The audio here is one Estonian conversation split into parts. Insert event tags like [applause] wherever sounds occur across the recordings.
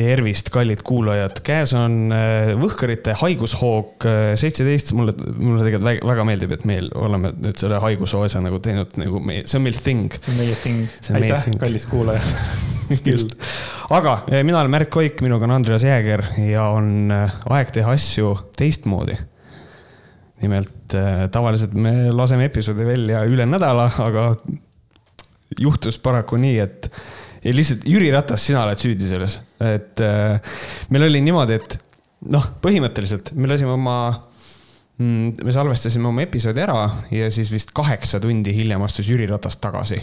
tervist, kallid kuulajad, käes on äh, Võhkarite haigushoog äh, seitseteist, mulle, mulle tegelikult väga, meeldib, et meil oleme nüüd selle haigushoo asja nagu teinud nagu meie, see on meil thing. see on meie thing, aitäh, kallis kuulaja. [laughs] Just, aga äh, mina olen Märt Koik, minuga on Andreas Jääger ja on aeg teha asju teistmoodi. nimelt tavaliselt me laseme episoodi välja üle nädala, aga juhtus paraku nii, et ja lihtsalt Jüri Ratas, sina oled süüdi selles, et äh, meil oli niimoodi, et noh, põhimõtteliselt me lasime oma mm,, me salvestasime oma episoodi ära ja siis vist kaheksa tundi hiljem astus Jüri Ratas tagasi.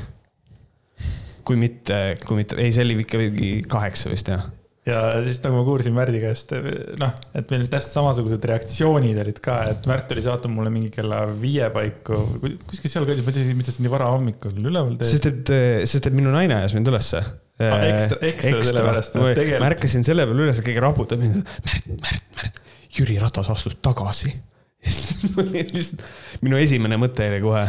kui mitte, kui mitte, ei, see oli ikkagi kaheksa vist jah ja siis nagu ma kuulsin Märdi käest, noh, et meil täpselt samasugused reaktsioonid olid ka, et Märt oli saatnud mulle mingi kella viie paiku, kuskil seal kõndis, ma ei tea, mida see nii vara hommikul üleval teeb. sest et, sest et minu naine ajas mind ülesse ah,. ekstra, ekstra, ekstra sellepärast, et tegelikult. märkasin selle peale üles, et keegi raputab mind. Märt, Märt, Märt, Jüri Ratas astus tagasi. [laughs] minu esimene mõte oli kohe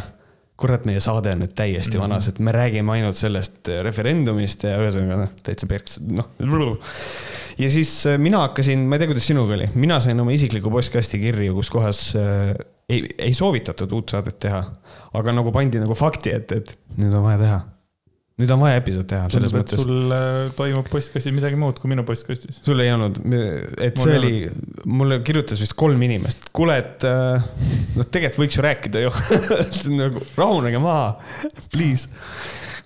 kurat, meie saade on nüüd täiesti mm -hmm. vanas, et me räägime ainult sellest äh, referendumist ja ühesõnaga noh, täitsa perks, noh. ja siis äh, mina hakkasin, ma ei tea, kuidas sinuga oli, mina sain oma isikliku postkasti kirju, kus kohas äh, ei, ei soovitatud uut saadet teha. aga nagu pandi nagu fakti ette, et nüüd on vaja teha nüüd on vaja episood teha, selles Tundub, mõttes. sul äh, toimub postkastis midagi muud kui minu postkastis. sul ei olnud, et mul see oli, mulle kirjutas vist kolm inimest, et kuule, et äh, noh, tegelikult võiks ju rääkida ju [laughs] nagu rahunege maha, please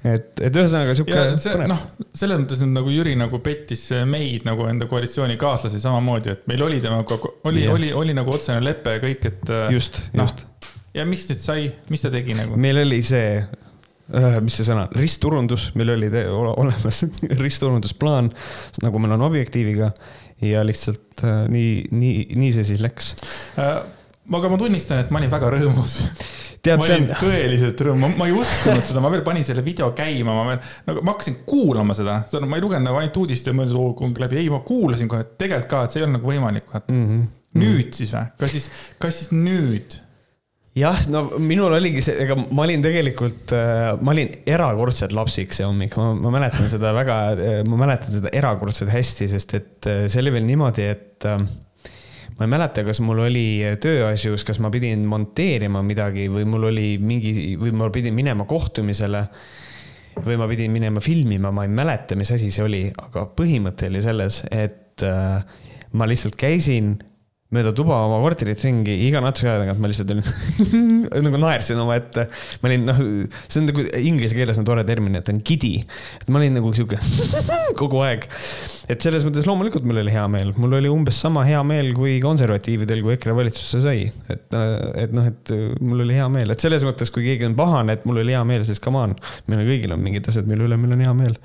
et, et ühesõnaga sihuke. noh, selles mõttes nüüd nagu Jüri nagu pettis meid nagu enda koalitsioonikaaslasi samamoodi, et meil oli temaga, oli, oli, oli nagu otsene lepe ja kõik, et. Äh, just no,, just. ja mis nüüd sai, mis ta tegi nagu? meil oli see Äh, mis see sõna, ristturundus, meil oli olemas [laughs] ristturundusplaan, nagu meil on objektiiviga ja lihtsalt äh, nii, nii, nii see siis läks äh,. aga ma tunnistan, et ma olin väga rõõmus tead, ma olin on... tõeliselt rõõm, ma ei uskunud seda, ma veel panin selle video käima, ma veel, nagu ma hakkasin kuulama seda, seda ma ei lugenud nagu ainult uudist ja mõtlesin, oo, kung läbi, ei, ma kuulasin kohe, et tegelikult ka, et see ei olnud nagu võimalik, vaata mm. -hmm. nüüd siis või, kas siis, kas siis nüüd jah, no minul oligi see, ega ma olin tegelikult, äh, ma olin erakordselt lapsik see hommik, ma, ma mäletan seda väga, äh, ma mäletan seda erakordselt hästi, sest et äh, see oli veel niimoodi, et ma ei mäleta, kas mul oli tööasjus, kas ma pidin monteerima midagi või mul oli mingi, või ma pidin minema kohtumisele või ma pidin minema filmima, ma ei mäleta, mis asi see oli, aga põhimõte oli selles, et ma lihtsalt käisin mööda tuba oma korterit ringi, iga natukese aja tagant ma lihtsalt olin [laughs] nagu naersin omaette. ma olin noh, see on nagu inglise keeles on tore termin, et on giddy. et ma olin nagu sihuke [laughs] kogu aeg. et selles mõttes loomulikult mul oli hea meel, mul oli umbes sama hea meel kui konservatiividel, kui EKRE valitsusse sai. et, et noh, et mul oli hea meel, et selles mõttes, kui keegi on pahane, et mul oli hea meel, siis come on. meil kõigil on mingid asjad, mille üle meil on hea meel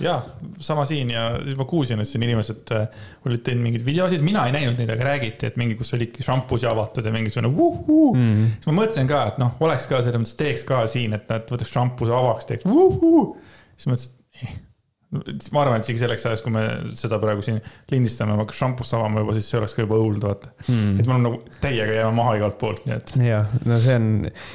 ja sama siin ja siis ma kuulsin, et siin inimesed äh, olid teinud mingeid videosid, mina ei näinud neid, aga räägiti, et mingi, kus olidki šampusi avatud ja mingisugune vuhuu mm. -hmm. siis ma mõtlesin ka, et noh, oleks ka selles mõttes, teeks ka siin, et nad võtaks šampuse avaks, teeks vuhuu. siis mõtlesin, et eh ma arvan, et isegi selleks ajaks, kui me seda praegu siin lindistame, ma hakkan šampust avama juba, siis see oleks ka juba õuld, vaata hmm.. et me oleme nagu täiega jääma maha igalt poolt, nii et. jah, no see on,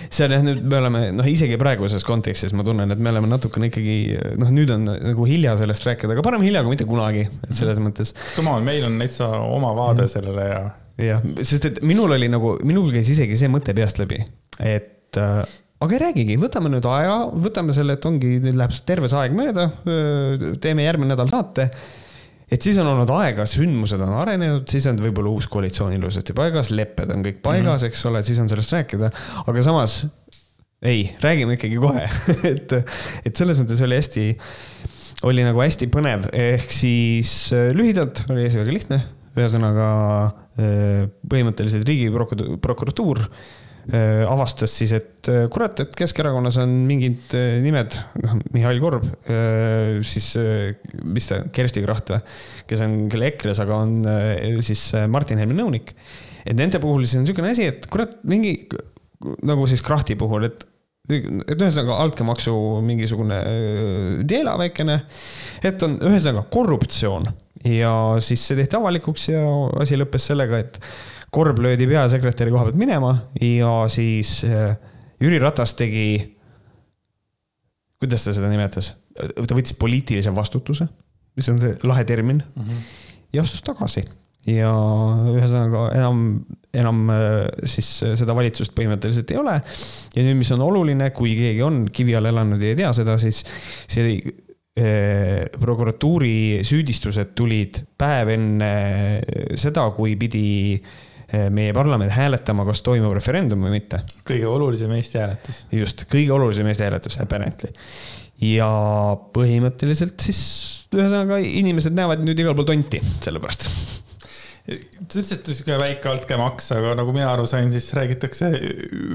see on jah, nüüd me oleme, noh, isegi praeguses kontekstis ma tunnen, et me oleme natukene ikkagi, noh, nüüd on nagu hilja sellest rääkida, aga parem hilja kui mitte kunagi, et selles mõttes. Come on, meil on täitsa oma vaade hmm. sellele ja. jah, sest et minul oli nagu, minul käis isegi see mõte peast läbi, et äh, aga ei räägigi, võtame nüüd aja, võtame selle, et ongi, nüüd läheb terve see aeg mööda, teeme järgmine nädal saate. et siis on olnud aega, sündmused on arenenud, siis on võib-olla uus koalitsioon ilusasti paigas, lepped on kõik paigas mm, -hmm. eks ole, siis on sellest rääkida, aga samas ei, räägime ikkagi kohe [laughs] et, et selles mõttes oli hästi, oli nagu hästi põnev, ehk siis lühidalt oli asi väga lihtne, ühesõnaga põhimõtteliselt riigiprokuratuur Äh, avastas siis, et äh, kurat, et Keskerakonnas on mingid äh, nimed, noh, Mihhail Korb, siis mis ta, Kersti Kracht või, kes on küll EKRE-s, aga on siis Martin Helme nõunik. et nende puhul siis on niisugune asi, et kurat, mingi nagu siis Krahti puhul, et et ühesõnaga altkäemaksu mingisugune teela väikene, et on ühesõnaga korruptsioon ja siis see tehti avalikuks ja asi lõppes sellega, et Korb löödi peasekretäri koha pealt minema ja siis äh, Jüri Ratas tegi, kuidas ta seda nimetas, ta võttis poliitilise vastutuse mis on see lahe termin mm, -hmm. ja astus tagasi ja ühesõnaga enam, enam äh, siis seda valitsust põhimõtteliselt ei ole. ja nüüd, mis on oluline, kui keegi on kivi all elanud ja ei tea seda, siis see eh, prokuratuuri süüdistused tulid päev enne seda, kui pidi eh, meie parlament hääletama, kas toimub referendum või mitte. kõige olulisem Eesti hääletus. just, kõige olulisem Eesti hääletus, apparently. ja põhimõtteliselt siis ühesõnaga inimesed näevad nüüd igal pool tonti selle pärast sa ütlesid, et sihuke väike altkäemaks, aga nagu mina aru sain, siis räägitakse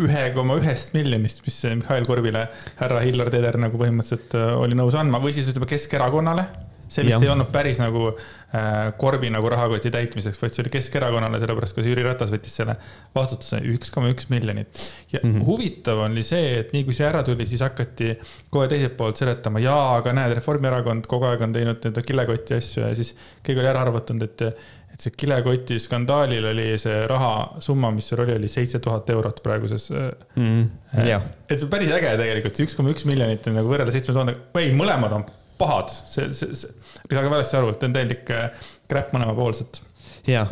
ühe koma ühest miljonist, mis Mihhail Korvile härra Hillar Teder nagu põhimõtteliselt äh, oli nõus andma või siis ütleme Keskerakonnale see vist ja. ei olnud päris nagu äh, Korbi nagu rahakoti täitmiseks, vaid see oli Keskerakonnale, sellepärast ka Jüri Ratas võttis selle vastutuse üks koma üks miljonit. ja mm -hmm. huvitav oli see, et nii kui see ära tuli, siis hakati kohe teiselt poolt seletama, jaa, aga näed, Reformierakond kogu aeg on teinud nii-öelda kilekoti asju ja siis keegi oli ära arvatanud, et et see kilekoti skandaalil oli see rahasumma, mis seal oli, oli seitse tuhat eurot praeguses mm. -hmm. Yeah. et see on päris äge tegelikult, üks koma üks miljonit on nagu võrreldes seitsme tuhande, ei, mõlemad on pahad, see, see, see, saage valesti aru, et on täielik crap mõlemapoolset. jah.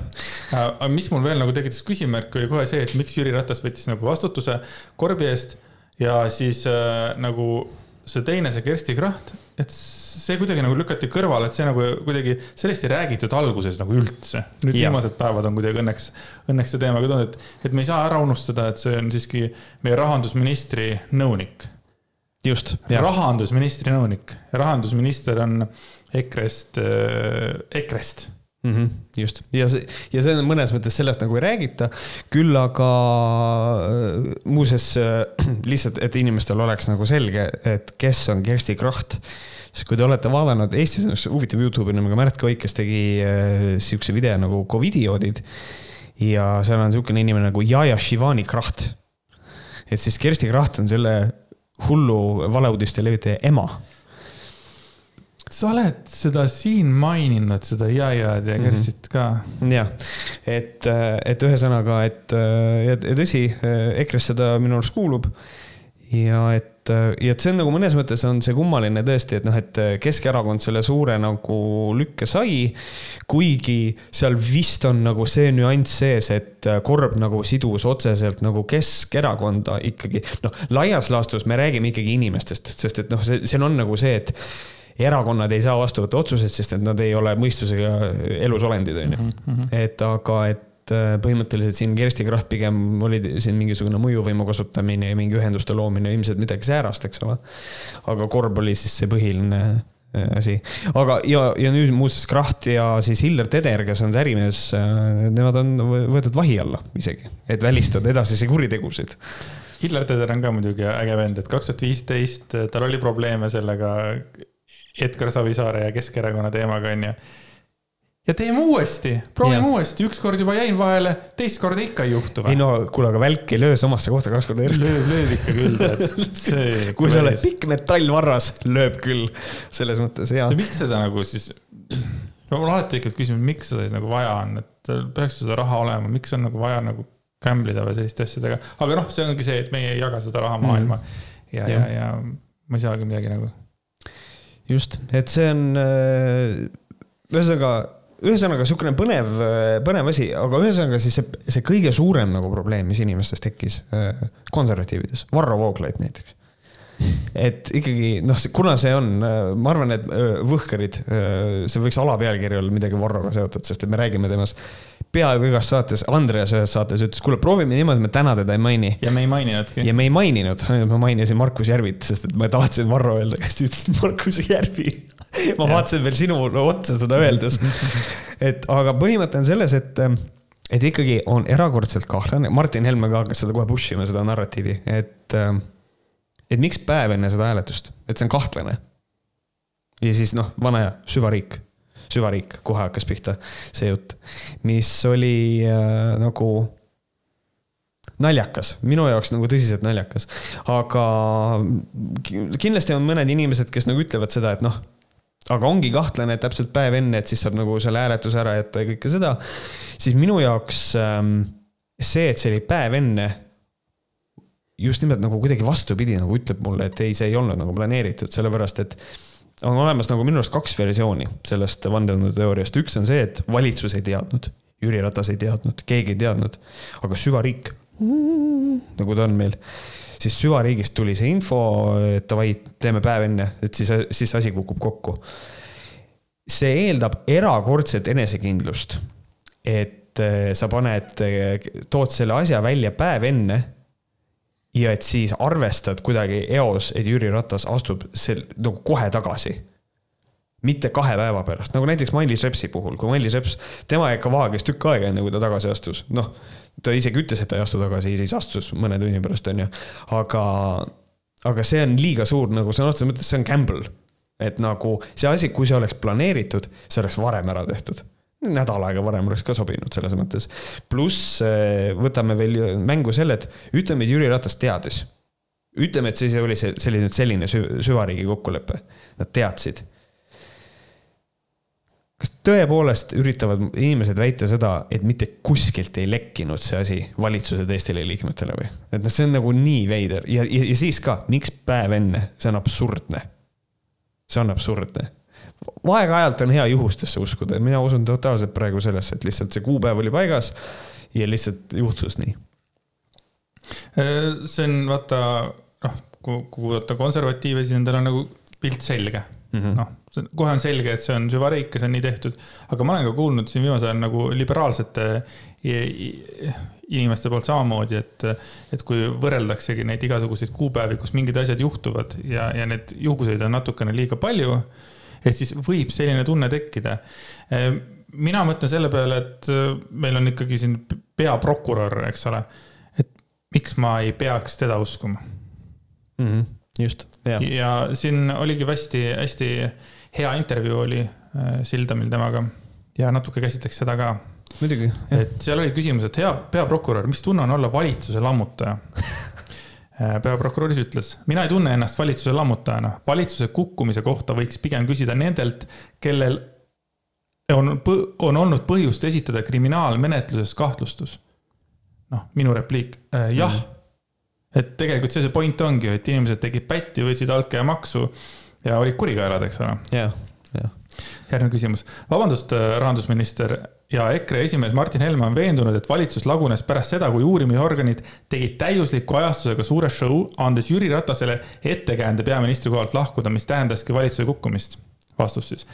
aga mis mul veel nagu tekitas küsimärki, oli kohe see, et miks Jüri Ratas võttis nagu vastutuse korbi eest ja siis äh, nagu see teine, see Kersti Kracht, et see kuidagi nagu lükati kõrvale, et see nagu kuidagi, sellest ei räägitud alguses nagu üldse. nüüd ja. viimased päevad on kuidagi õnneks, õnneks see teema ka tulnud, et, et me ei saa ära unustada, et see on siiski meie rahandusministri nõunik just. rahandusministri nõunik, rahandusminister on EKRE-st äh,, EKRE-st mm. -hmm, just ja see, ja see on mõnes mõttes sellest nagu ei räägita, küll aga äh, muuseas äh, [clears throat] lihtsalt, et inimestel oleks nagu selge, et kes on Kersti Kracht. sest kui te olete vaadanud, Eestis on üks huvitav Youtube'i nimega Märt Koik, kes tegi äh, sihukese video nagu Covidioodid. ja seal on sihukene inimene nagu Jaja Shivani Kracht. et siis Kersti Kracht on selle hullu valeuudiste levitaja ema. sa oled seda siin maininud, seda Jaiad ja Kerstit ka. Mhm. jah, et, et ühesõnaga, et ja tõsi, EKRE-s seda minu arust kuulub ja et ja et see on nagu mõnes mõttes on see kummaline tõesti, et noh, et Keskerakond selle suure nagu lükke sai. kuigi seal vist on nagu see nüanss sees, et Korb nagu sidus otseselt nagu Keskerakonda ikkagi. noh, laias laastus me räägime ikkagi inimestest, sest et noh, see, seal on nagu see, et erakonnad ei saa vastu võtta otsuseid, sest et nad ei ole mõistusega elusolendid, on ju. Mhm, mhm. et aga, et Äh, põhimõtteliselt siin Kersti Kracht pigem oli siin mingisugune mõjuvõimu kasutamine ja mingi ühenduste loomine, ilmselt midagi säärast, eks ole. aga korb oli siis see põhiline äh, asi. aga, ja, ja nüüd muuseas Kraht ja siis Hillar Teder, kes on see ärimees, äh, nemad on võetud vahi alla isegi, et välistada edasisi kuritegusid. Hillar Teder on ka muidugi äge vend, et kaks tuhat viisteist tal oli probleeme sellega Edgar Savisaare ja Keskerakonna teemaga, onju ja teeme uuesti, proovime uuesti, ükskord juba jäin vahele, teist korda ikka ei juhtu ei no kuule, aga välk ei löö samasse kohta kaks korda järjest. lööb, lööb ikka küll, tead. [laughs] kui sa oled pikk metallvarras, lööb küll, selles mõttes hea. miks seda nagu siis, ma olen alati ikkagi küsinud, miks seda siis nagu vaja on, et peaks seda raha olema, miks on nagu vaja nagu gamble ida või selliste asjadega, aga noh, see ongi see, et meie ei jaga seda raha maailma mm. ja, ja, ja ma ei saagi midagi nagu. just, et see on, äh, ühesõnaga ühesõnaga niisugune põnev, põnev asi, aga ühesõnaga siis see, see kõige suurem nagu probleem, mis inimestes tekkis äh, konservatiivides, Varro Vooglaid näiteks. et ikkagi noh, kuna see on, äh, ma arvan, et äh, Võhkarid, see võiks alapealkiri olla midagi Varroga seotud, sest et me räägime temast peaaegu igas saates, Andreas ühes saates ütles, kuule, proovime niimoodi, me täna teda ei maini. ja me ei maininudki. ja me ei maininud, [laughs] ma mainisin Markus Järvit, sest et ma tahtsin Varro öelda, kes ütles Markus Järvi [laughs] ma vaatasin veel sinule otsa seda öeldes. [laughs] et aga põhimõte on selles, et, et ikkagi on erakordselt kahtlane, Martin Helme ka hakkas seda kohe push ima, seda narratiivi, et, et miks päev enne seda hääletust, et see on kahtlane. ja siis noh, vana hea süvariik süvariik, kohe hakkas pihta see jutt, mis oli äh, nagu naljakas, minu jaoks nagu tõsiselt naljakas. aga kindlasti on mõned inimesed, kes nagu ütlevad seda, et noh, aga ongi kahtlane, et täpselt päev enne, et siis saab nagu selle hääletuse ära jätta ja kõike seda. siis minu jaoks ähm, see, et see oli päev enne just nimelt nagu kuidagi vastupidi nagu ütleb mulle, et ei, see ei olnud nagu planeeritud, sellepärast et on olemas nagu minu arust kaks versiooni sellest vandenõuteooriast, üks on see, et valitsus ei teadnud, Jüri Ratas ei teadnud, keegi ei teadnud, aga süvariik, nagu ta on meil, siis süvariigist tuli see info, et davai, teeme päev enne, et siis, siis asi kukub kokku. see eeldab erakordset enesekindlust, et eh, sa paned, tood selle asja välja päev enne ja et siis arvestad kuidagi eos, et Jüri Ratas astub sel-, nagu kohe tagasi. mitte kahe päeva pärast, nagu näiteks Mailis Repsi puhul, kui Mailis Reps, tema ikka vaagas tükk aega, enne kui ta tagasi astus, noh. ta isegi ütles, et ta ei astu tagasi, siis astus mõne tunni pärast, on ju, aga, aga see on liiga suur nagu sõna otseses mõttes, see on gamble. et nagu see asi, kui see oleks planeeritud, see oleks varem ära tehtud nädal aega varem oleks ka sobinud selles mõttes. pluss eh, võtame veel mängu selle, et ütleme, et Jüri Ratas teadis. ütleme, et siis oli see selline, selline süvariigi kokkulepe, nad teadsid. kas tõepoolest üritavad inimesed väita seda, et mitte kuskilt ei lekkinud see asi valitsuse teistele liikmetele või? et noh, see on nagu nii veider ja, ja, ja siis ka, miks päev enne, see on absurdne. see on absurdne aeg-ajalt on hea juhustesse uskuda, mina usun totaalselt praegu sellesse, et lihtsalt see kuupäev oli paigas ja lihtsalt juhtus nii. Äh, see on vaata, noh, kui kuulata konservatiive, siis nendel on nagu pilt selge mm -hmm.. noh, kohe on selge, et see on süvariik ja see on nii tehtud. aga ma olen ka kuulnud siin viimasel ajal nagu liberaalsete inimeste poolt samamoodi, et, et kui võrreldaksegi neid igasuguseid kuupäevi, kus mingid asjad juhtuvad ja, ja need juhuseid on natukene liiga palju et siis võib selline tunne tekkida. Ehm, mina mõtlen selle peale, et äh, meil on ikkagi siin peaprokurör, eks ole. et miks ma ei peaks teda uskuma mm? -hmm, just, ja. ja siin oligi hästi-hästi hea intervjuu oli äh, Sildamil temaga ja natuke käsitleks seda ka muidugi. et seal oli küsimus, et hea peaprokurör, mis tunne on olla valitsuse lammutaja [laughs] Äh, peaprokuröris ütles, mina ei tunne ennast valitsuse lammutajana. valitsuse kukkumise kohta võiks pigem küsida nendelt, kellel on, on olnud põhjust esitada kriminaalmenetluses kahtlustus. noh, minu repliik, äh, jah mm. -hmm. et tegelikult see see point ongi, et inimesed tegid pätti, võtsid altkäemaksu ja olid kurikaelad, eks ole. jah, jah. järgmine küsimus, vabandust, äh, rahandusminister ja EKRE esimees Martin Helme on veendunud, et valitsus lagunes pärast seda, kui uurimisorganid tegid täiusliku ajastusega suure show, andes Jüri Ratasele ettekäände peaministri kohalt lahkuda, mis tähendaski valitsuse kukkumist. vastus siis.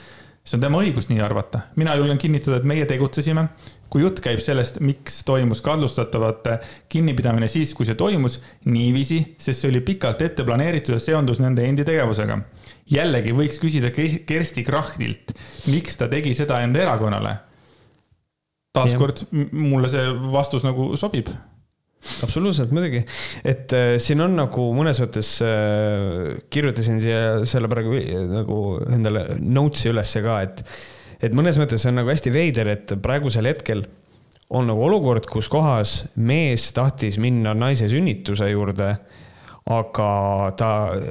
see on tema õigus nii arvata. mina julgen kinnitada, et meie tegutsesime. kui jutt käib sellest, miks toimus kahtlustatavate kinnipidamine siis, kui see toimus, niiviisi, sest see oli pikalt ette planeeritud ja seondus nende endi tegevusega jällegi võiks küsida Kersti Krachnilt, miks ta tegi seda enda erakonnale taaskord mulle see vastus nagu sobib. Absoluutselt, muidugi, et äh, siin on nagu mõnes mõttes äh, kirjutasin siia selle praegu nagu endale notes'i ülesse ka, et, et mõnes mõttes on nagu hästi veider, et praegusel hetkel on nagu olukord, kus kohas mees tahtis minna naise sünnituse juurde, aga ta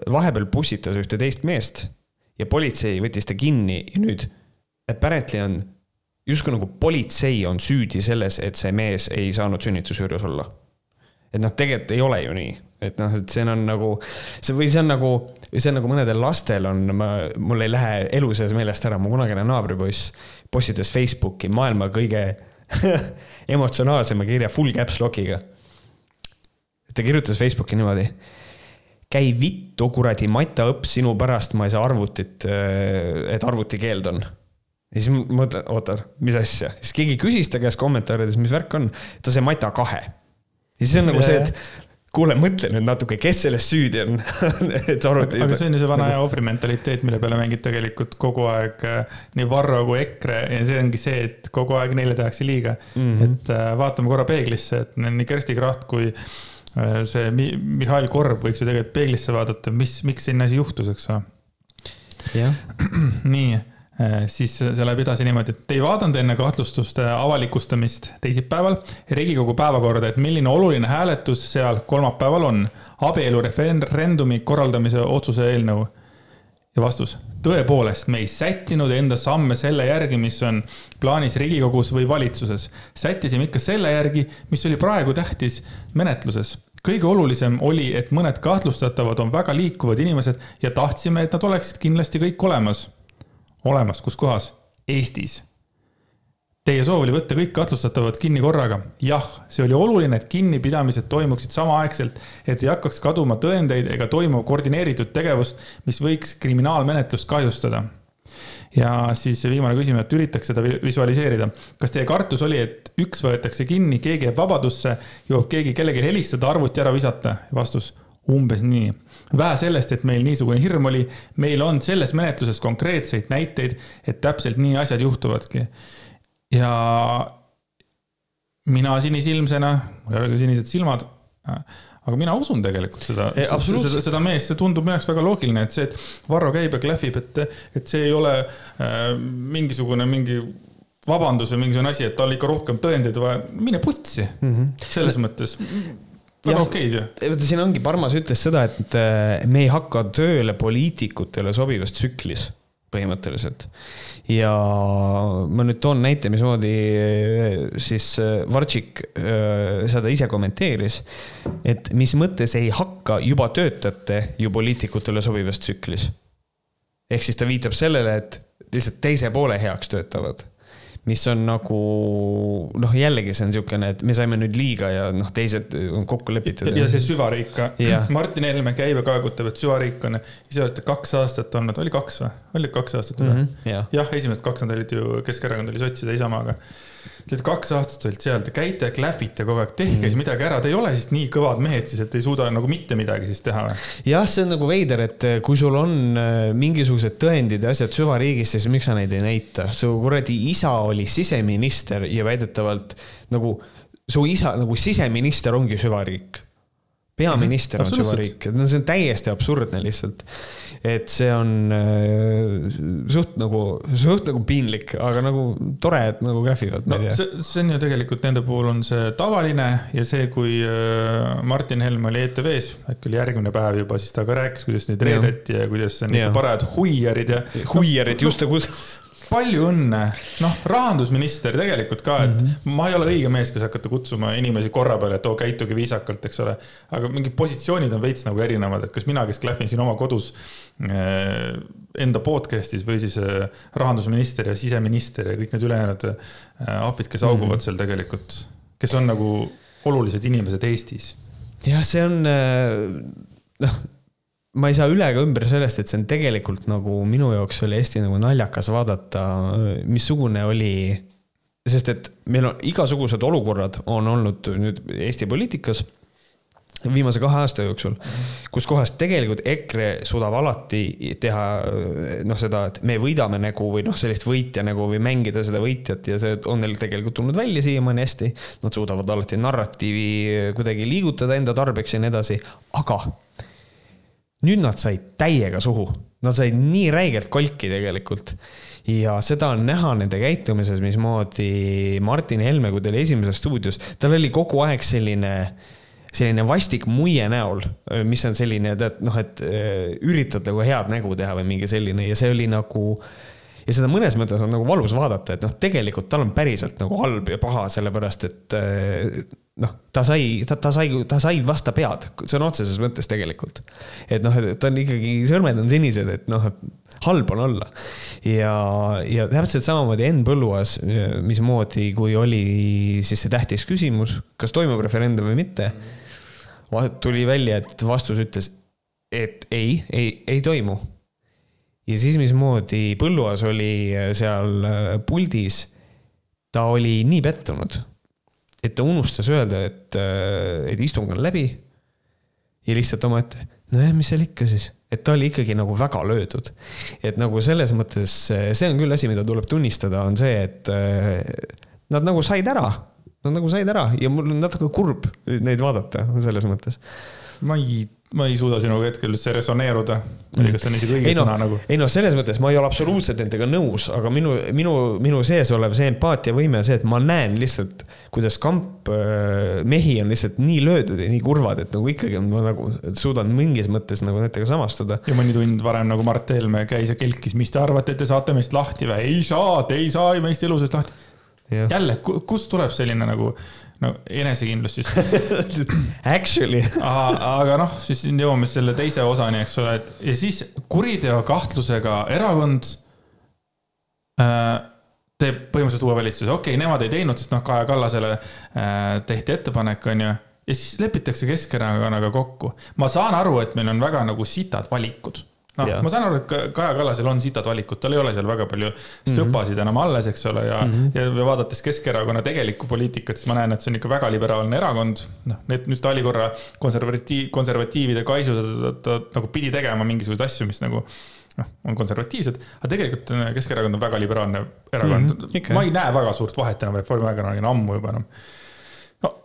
vahepeal pussitas ühte teist meest ja politsei võttis ta kinni ja nüüd apparently on justkui nagu politsei on süüdi selles, et see mees ei saanud sünnituse juures olla. et noh, tegelikult ei ole ju nii, et noh, et see on nagu, see või see on nagu, see on nagu mõnedel lastel on, ma, mul ei lähe elu sees meelest ära, mu kunagine naabripoiss postitas Facebooki maailma kõige [laughs] emotsionaalsema kirja full caps lock'iga. ta kirjutas Facebooki niimoodi käi vittu, kuradi mataõpp, sinu pärast ma ei saa arvutit, et arvutikeeld on ja siis ma mõtlen, oota, mis asja, siis keegi küsis ta käest kommentaarides, mis värk on, ta sai Mata kahe. ja siis on nagu see, et kuule, mõtle nüüd natuke, kes selles süüdi on [laughs] et arvuti. aga see on ju see vana hea ohvri mentaliteet, mille peale mängib tegelikult kogu aeg äh, nii Varro kui EKRE ja see ongi see, et kogu aeg neile tehakse liiga mm. -hmm. et äh, vaatame korra peeglisse, et nii Kersti Kracht kui äh, see Mihhail Korb võiks ju tegelikult peeglisse vaadata, mis, miks selline asi juhtus, eks ole. [clears throat] nii siis see läheb edasi niimoodi, et ei vaadanud enne kahtlustuste avalikustamist teisipäeval Riigikogu päevakorda, et milline oluline hääletus seal kolmapäeval on. abielureferendumi korraldamise otsuse eelnõu. ja vastus, tõepoolest, me ei sättinud enda samme selle järgi, mis on plaanis Riigikogus või valitsuses. sättisime ikka selle järgi, mis oli praegu tähtis menetluses. kõige olulisem oli, et mõned kahtlustatavad on väga liikuvad inimesed ja tahtsime, et nad oleksid kindlasti kõik olemas. Olemas, kus kohas? Eestis. Teie soov oli võtta kõik kahtlustatavad kinni korraga. jah, see oli oluline, et kinnipidamised toimuksid samaaegselt, et ei hakkaks kaduma tõendeid ega toimu koordineeritud tegevust, mis võiks kriminaalmenetlust kahjustada ja siis viimane küsimus, et üritaks seda visualiseerida. kas teie kartus oli, et üks võetakse kinni, keegi jääb vabadusse, jõuab keegi kellelegi helistada, arvuti ära visata? vastus, umbes nii. vähe sellest, et meil niisugune hirm oli, meil on selles menetluses konkreetseid näiteid, et täpselt nii asjad juhtuvadki. ja mina sinisilmsena, mul ei ole ka sinised silmad aga mina usun tegelikult seda, seda, seda meest, see tundub minu jaoks väga loogiline, et see, et Varro käib ja klähvib, et, et see ei ole äh, mingisugune mingi vabandus või mingisugune asi, et tal ikka rohkem tõendeid vaja, mine putsi mm, -hmm. selles mõttes väga okeid ju. vaata, siin ongi, Parmas ütles seda, et äh, me ei hakka tööle poliitikutele sobivas tsüklis põhimõtteliselt ja ma nüüd toon näite, mismoodi eh, siis eh, Vartšik seda ise kommenteeris. et mis mõttes ei hakka juba töötate ju poliitikutele sobivas tsüklis. ehk siis ta viitab sellele, et lihtsalt teise poole heaks töötavad mis on nagu noh, jällegi see on niisugune, et me saime nüüd liiga ja noh, teised on kokku lepitud. ja see süvariik ka. [clears throat] Martin Helme käib ja kaegutab, et süvariik on, ise olete kaks aastat olnud, oli kaks või? oli kaks aastat või mm -hmm,? jah ja,, esimesed kaks nad olid ju, Keskerakond oli sotside Isamaaga Te olete kaks aastat olite seal, te käite, klähvite kogu aeg, tehke siis mm. midagi ära, te ei ole siis nii kõvad mehed siis, et ei suuda nagu mitte midagi siis teha või? jah, see on nagu veider, et eh, kui sul on eh, mingisugused tõendid ja asjad süvariigis, siis miks sa neid ei näita? su kuradi isa oli siseminister ja väidetavalt nagu su isa nagu siseminister ongi süvariik peaminister on süvariik, no see on täiesti absurdne lihtsalt. et see on äh, suht nagu, suht nagu piinlik, aga nagu tore, et nagu krähvivad. no see, see on ju tegelikult nende puhul on see tavaline ja see, kui äh, Martin Helme oli ETV-s, äkki oli järgmine päev juba, siis ta ka rääkis, kuidas neid reedeti ja kuidas on ikka parajad huiarid ja. huiarid, just nagu [laughs] palju õnne, noh, rahandusminister tegelikult ka, et mm -hmm. ma ei ole õige mees, kes hakata kutsuma inimesi korra peale, et oo, käituge viisakalt, eks ole. aga mingid positsioonid on veits nagu erinevad, et kas mina, kes klähvin siin oma kodus äh, enda podcast'is või siis äh, rahandusminister ja siseminister ja kõik need ülejäänud äh, ahvid, kes auguvad mm -hmm. seal tegelikult, kes on nagu olulised inimesed Eestis. jah, see on noh ma ei saa üle ega ümber sellest, et see on tegelikult nagu minu jaoks oli hästi nagu naljakas vaadata, missugune oli, sest et meil on igasugused olukorrad on olnud nüüd Eesti poliitikas viimase kahe aasta jooksul, kus kohas tegelikult EKRE suudab alati teha noh, seda, et me võidame nägu või noh, sellist võitja nägu või mängida seda võitjat ja see on neil tegelikult tulnud välja siiamaani hästi. Nad suudavad alati narratiivi kuidagi liigutada enda tarbeks ja nii edasi, aga nüüd nad said täiega suhu, nad said nii räigelt kolki tegelikult. ja seda on näha nende käitumises, mismoodi Martin Helme, kui ta oli Esimeses stuudios, tal oli kogu aeg selline selline vastik muie näol, mis on selline, tead noh, et äh, üritad nagu head nägu teha või mingi selline ja see oli nagu ja seda mõnes mõttes on nagu valus vaadata, et noh, tegelikult tal on päriselt nagu halb ja paha, sellepärast et äh, noh, ta sai, ta, ta sai, ta sai vastu pead, sõna otseses mõttes tegelikult. et noh, et ta on ikkagi, sõrmed on sinised, et noh, halb on olla. ja, ja täpselt samamoodi Henn Põlluaas, mismoodi, kui oli siis see tähtis küsimus, kas toimub referendum või mitte. tuli välja, et vastus ütles, et ei, ei, ei toimu. Ja siis, mismoodi Põlluaas oli seal puldis, ta oli nii pettunud et ta unustas öelda, et, äh, et istung on läbi. ja lihtsalt omaette, nojah, mis seal ikka siis, et ta oli ikkagi nagu väga löödud. et nagu selles mõttes, see on küll asi, mida tuleb tunnistada, on see, et äh, nad nagu said ära. Nad nagu said ära ja mul on natuke kurb neid vaadata selles mõttes. ma ei ma ei suuda sinuga hetkel üldse resoneeruda. ma ei tea, kas see on isegi õige no, sõna nagu. ei noh, selles mõttes ma ei ole absoluutselt nendega nõus, aga minu, minu, minu sees olev see empaatiavõime on see, et ma näen lihtsalt, kuidas kamp äh, mehi on lihtsalt nii löödud ja nii kurvad, et nagu ikkagi ma nagu suudan mingis mõttes nagu nendega samastuda. ja mõni tund varem nagu Mart Helme käis ja kelkis, mis te arvate, et te saate meist lahti või? ei saa, te ei saa meist elu seest lahti jälle, kust tuleb selline nagu, no enesekindlus siis [laughs] Actually, aga noh, siis siin jõuame selle teise osani, eks ole, et ja siis kuriteokahtlusega erakond äh, teeb põhimõtteliselt uue valitsuse, okei okay,, nemad ei teinud, sest noh, Kaja Kallasele äh, tehti ettepanek, onju. ja siis lepitakse Keskerakonnaga kokku. ma saan aru, et meil on väga nagu sitad valikud noh ma saan aru, et Ka- Kaja Kallasel on sitad valikud, tal ei ole seal väga palju sõpasid enam alles, eks ole, ja mm, -hmm. ja vaadates Keskerakonna tegelikku poliitikat, siis ma näen, et see on ikka väga liberaalne erakond. noh, need nüüd ta oli korra konservatiiv, konservatiivide kaisu, ta, nagu pidi tegema mingisuguseid asju, mis nagu noh, on konservatiivsed, aga tegelikult äh, Keskerakond on väga liberaalne erakond mm. Mhm, -hmm. ma ei näe väga suurt vahet enam Reformierakonnaga ammu juba enam no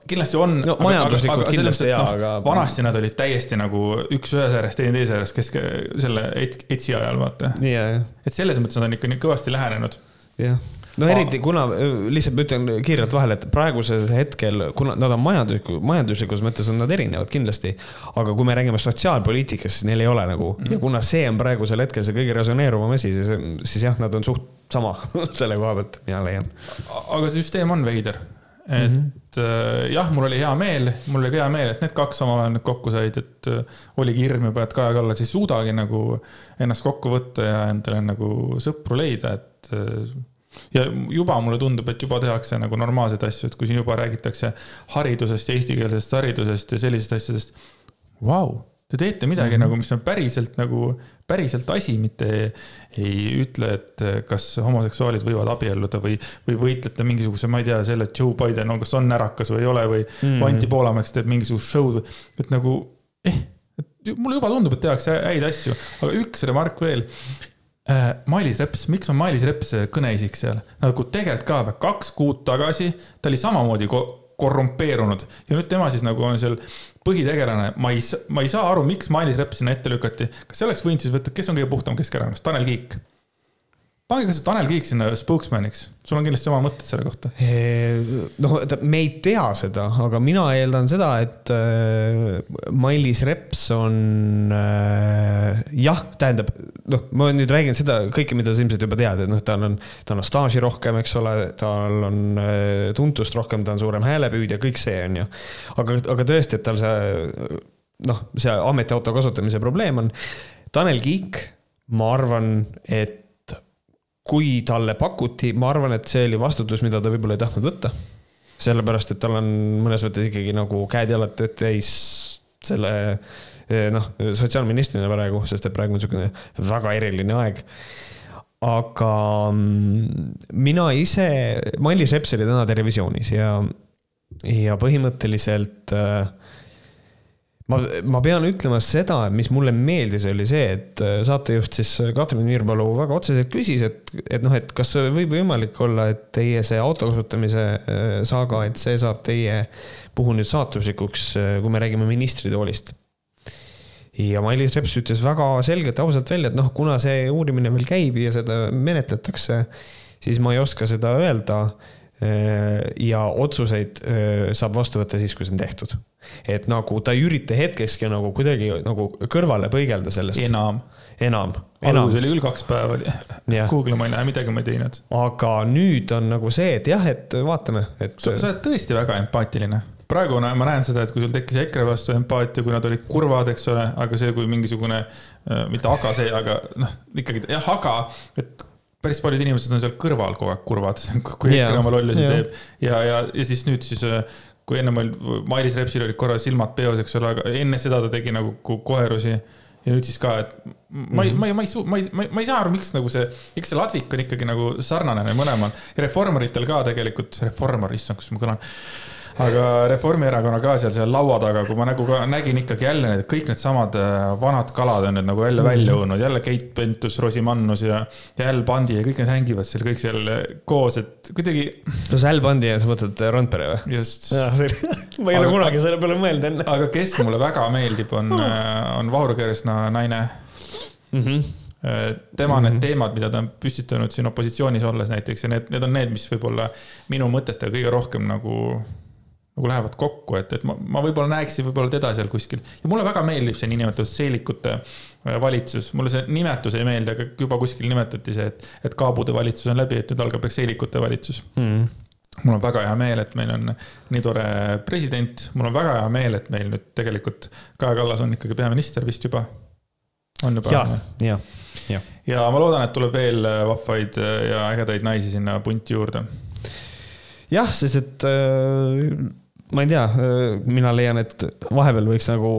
kindlasti on. No majanduslikult kindlasti jaa, aga- vanasti nad olid täiesti nagu üks ühes ääres, teine teise ääres, kesk, selle et- ETS-i ajal, vaata. ja, et selles mõttes nad on ikka nii kõvasti lähenenud. jah. no eriti kuna, lihtsalt ma ütlen kiirelt vahele, et praegusel hetkel, kuna nad on majandusliku, majanduslikus mõttes on nad erinevad kindlasti. aga kui me räägime sotsiaalpoliitikast, siis neil ei ole nagu mm ja kuna see on praegusel hetkel see kõige resoneeruvam asi, siis, siis jah, nad on suht sama [laughs] selle koha pealt, mina leian. aga see süsteem on veider. et mm -hmm. jah, mul oli hea meel, mul oli hea meel, et need kaks omavahel nüüd kokku said, et äh, oligi hirm juba, et Kaja Kallas ei suudagi nagu ennast kokku võtta ja endale nagu sõpru leida, et äh, ja juba mulle tundub, et juba tehakse nagu normaalseid asju, et kui siin juba räägitakse haridusest ja eestikeelsest haridusest ja sellistest asjadest. Vau, te teete midagi mm -hmm. nagu, mis on päriselt nagu, päriselt asi, mitte ei ütle, et kas homoseksuaalid võivad abielluda või, või võitlete mingisuguse, ma ei tea, selle, et Joe Biden on, kas on närakas või ei ole või mm. -hmm. Anti Poolamets teeb mingisugust show'd, et nagu eh, et mulle juba tundub, et tehakse häid asju, aga üks remark veel Äh, Mailis Reps, miks on Mailis Reps kõneisik seal? nagu tegelikult ka või kaks kuud tagasi ta oli samamoodi ko korrumpeerunud ja nüüd tema siis nagu on seal põhitegelane, ma ei, ma ei saa aru, miks Mailis Reps sinna ette lükati. kas see oleks võinud siis võtta, kes on kõige puhtam Keskerakonnast, Tanel Kiik? Pange kas või Tanel Kiik sinna spokesman'iks, sul on kindlasti oma mõtted selle kohta. noh, me ei tea seda, aga mina eeldan seda, et äh, Mailis Reps on äh, jah, tähendab noh, ma nüüd räägin seda kõike, mida sa ilmselt juba tead, et noh, tal on, tal on staaži rohkem, eks ole, tal on tuntust rohkem, ta on suurem häälepüüdja, kõik see on ju. aga, aga tõesti, et tal see noh, see ametiauto kasutamise probleem on. Tanel Kiik, ma arvan, et kui talle pakuti, ma arvan, et see oli vastutus, mida ta võib-olla ei tahtnud võtta. sellepärast, et tal on mõnes mõttes ikkagi nagu käed-jalad täis selle eh, noh, sotsiaalministrina praegu, sest et praegu on niisugune väga eriline aeg. aga mm, mina ise, Mailis Reps oli täna Terevisioonis ja, ja põhimõtteliselt äh, ma, ma pean ütlema seda, mis mulle meeldis, oli see, et äh, saatejuht siis Katrin Miirpalu väga otseselt küsis, et, et noh, et kas võib võimalik olla, et teie see auto kasutamise äh, saaga, et see saab teie puhul nüüd saatuslikuks, kui me räägime ministritoolist. ja Mailis Reps ütles väga selgelt ja ausalt välja, et noh, kuna see uurimine veel käib ja seda menetletakse, siis ma ei oska seda öelda ja otsuseid äh, saab vastu võtta siis, kui see on tehtud. et nagu ta ei ürita hetkekski nagu kuidagi nagu kõrvale põigelda sellest. enam. enam, enam algus. oli küll kaks päeva oli. Google'i ma ei lähe, midagi ma ei teinud. aga nüüd on nagu see, et jah, et vaatame, et. sa sa oled tõesti väga empaatiline. praegu no, ma näen seda, et kui sul tekkis EKRE vastu empaatia, kui nad olid kurvad, eks ole, aga see, kui mingisugune, mitte aga see, aga noh, ikkagi jah, aga, et päris paljud inimesed on seal kõrval kogu aeg kurvad, [laughs] kui Jaa, EKRE oma lollusi jaa. teeb ja, ja, ja siis nüüd siis kui ennem oli, Mailis Repsil olid korra silmad peos, eks ole, aga enne seda ta tegi nagu ko- koerusi. ja nüüd siis ka, et ma ei, ma ei, ma ei suu-, ma ei, ma ei, saa aru, miks nagu see, eks see ladvik on ikkagi nagu sarnane neil mõlemal. reformeritel ka tegelikult, reformer, issand, kus ma kõlan. Aga Reformierakonna ka seal, seal laua taga, kui ma nagu nägin ikkagi jälle need kõik needsamad äh, vanad kalad on nüüd nagu jälle välja õunud, jälle Keit Pentus-Rosimannus ja, ja Al Pandi ja kõik need hängivad seal kõik seal koos, et kuidagi kas Al Pandi ja sa mõtled Randpere või? just. [laughs] ma ei ole kunagi selle peale mõelnud enne aga kes mulle väga meeldib, on, on Vahur Kersna naine mm. -hmm. tema need teemad, mida ta on püstitanud siin opositsioonis olles näiteks ja need, need on need, mis võib-olla minu mõtetega kõige rohkem nagu, nagu lähevad kokku, et, et ma, ma võib-olla näeksin võib-olla teda seal kuskil. ja mulle väga meeldib see niinimetatud seelikute äh, valitsus, mulle see nimetus ei meeldi, aga juba kuskil nimetati see, et, et kaabude valitsus on läbi, et nüüd algab seelikute valitsus. Mm. mul on väga hea meel, et meil on nii tore president, mul on väga hea meel, et meil nüüd tegelikult Kaja Kallas on ikkagi peaminister vist juba. on juba? ja, ja, ja. ja ma loodan, et tuleb veel vahvaid ja ägedaid naisi sinna punti juurde. jah, sest et äh, ma ei tea, mina leian, et vahepeal võiks nagu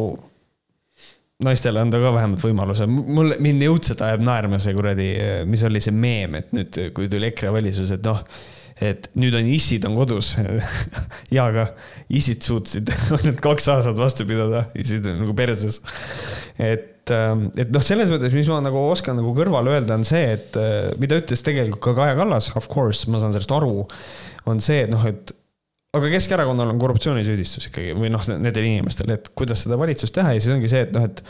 naistele anda ka vähemalt võimaluse, mul, mind õudselt ajab naerma see kuradi, mis oli see meem, et nüüd, kui tuli EKRE valitsus, et noh et nüüd on issid on kodus [laughs] ja, aga issid suutsid [laughs] ainult kaks aastat vastu pidada, issid on nagu perses. et, ähm, et noh, selles mõttes, mis ma nagu oskan nagu kõrvale öelda, on see, et äh, mida ütles tegelikult ka Kaja Kallas, of course, ma saan sellest aru, on see, et noh, et aga Keskerakonnal on korruptsioonisüüdistus ikkagi või noh, nendel inimestel, et kuidas seda valitsust teha ja siis ongi see, et noh, et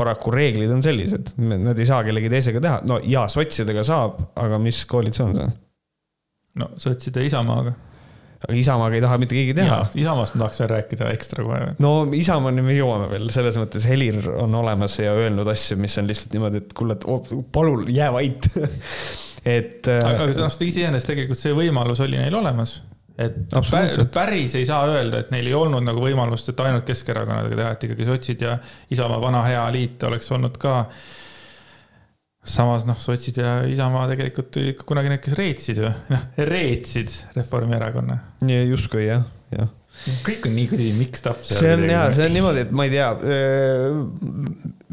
paraku reeglid on sellised, nad ei saa kellegi teisega teha, no jaa, sotsidega saab, aga mis koalitsioon see on? no sotside Isamaaga. aga Isamaaga ei taha mitte keegi teha. Isamaast ma tahaks veel rääkida ekstra kohe. no Isamaani me jõuame veel, selles mõttes Helir on olemas ja öelnud asju, mis on lihtsalt niimoodi, et kuule, palun jää vait [laughs] et. aga, aga noh, iseenesest tegelikult see võimalus oli neil olemas et päris ei saa öelda, et neil ei olnud nagu võimalust, et ainult Keskerakonnaga teha, et ikkagi sotsid ja Isamaa vana hea liit oleks olnud ka samas noh, sotsid ja Isamaa tegelikult ikka kunagi need, kes reetsid ju, noh, reetsid Reformierakonna. justkui jah, jah kõik on nii kuidagi mixed up. see on jaa, see on niimoodi, et ma ei tea.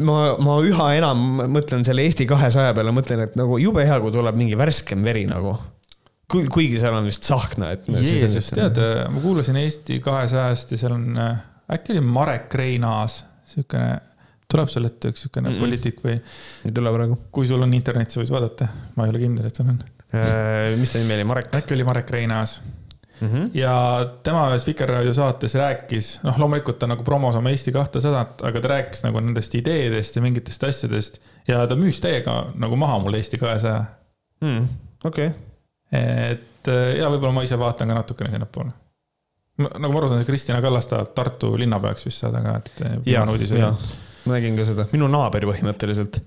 ma, ma üha enam mõtlen selle Eesti kahesaja peale, mõtlen, et nagu jube hea, kui tuleb mingi värskem veri nagu. Kuigi seal on vist Tsahkna, et. Jeesus, tead, ma kuulasin Eesti kahesajast ja seal on, äkki oli Marek Reinaas, siukene tuleb sul ette üks niisugune mm -mm. poliitik või? ei tule praegu. kui sul on internet, sa võid vaadata, ma ei ole kindel, et sul on äh,. mis ta nimi oli, Marek? äkki oli Marek Reinaas mm. -hmm. ja tema ühes Vikerraadio saates rääkis, noh, loomulikult ta nagu promos oma Eesti kahtesadat, aga ta rääkis nagu nendest ideedest ja mingitest asjadest ja ta müüs täiega nagu maha mulle Eesti kahesaja mm,. okei okay.. Et ja võib-olla ma ise vaatan ka natukene sinnapoole nagu ma aru saan, Kristina Kallas tahab Tartu linnapeaks vist saada ka, et. ja, ja ma nägin ka seda, minu naaber põhimõtteliselt.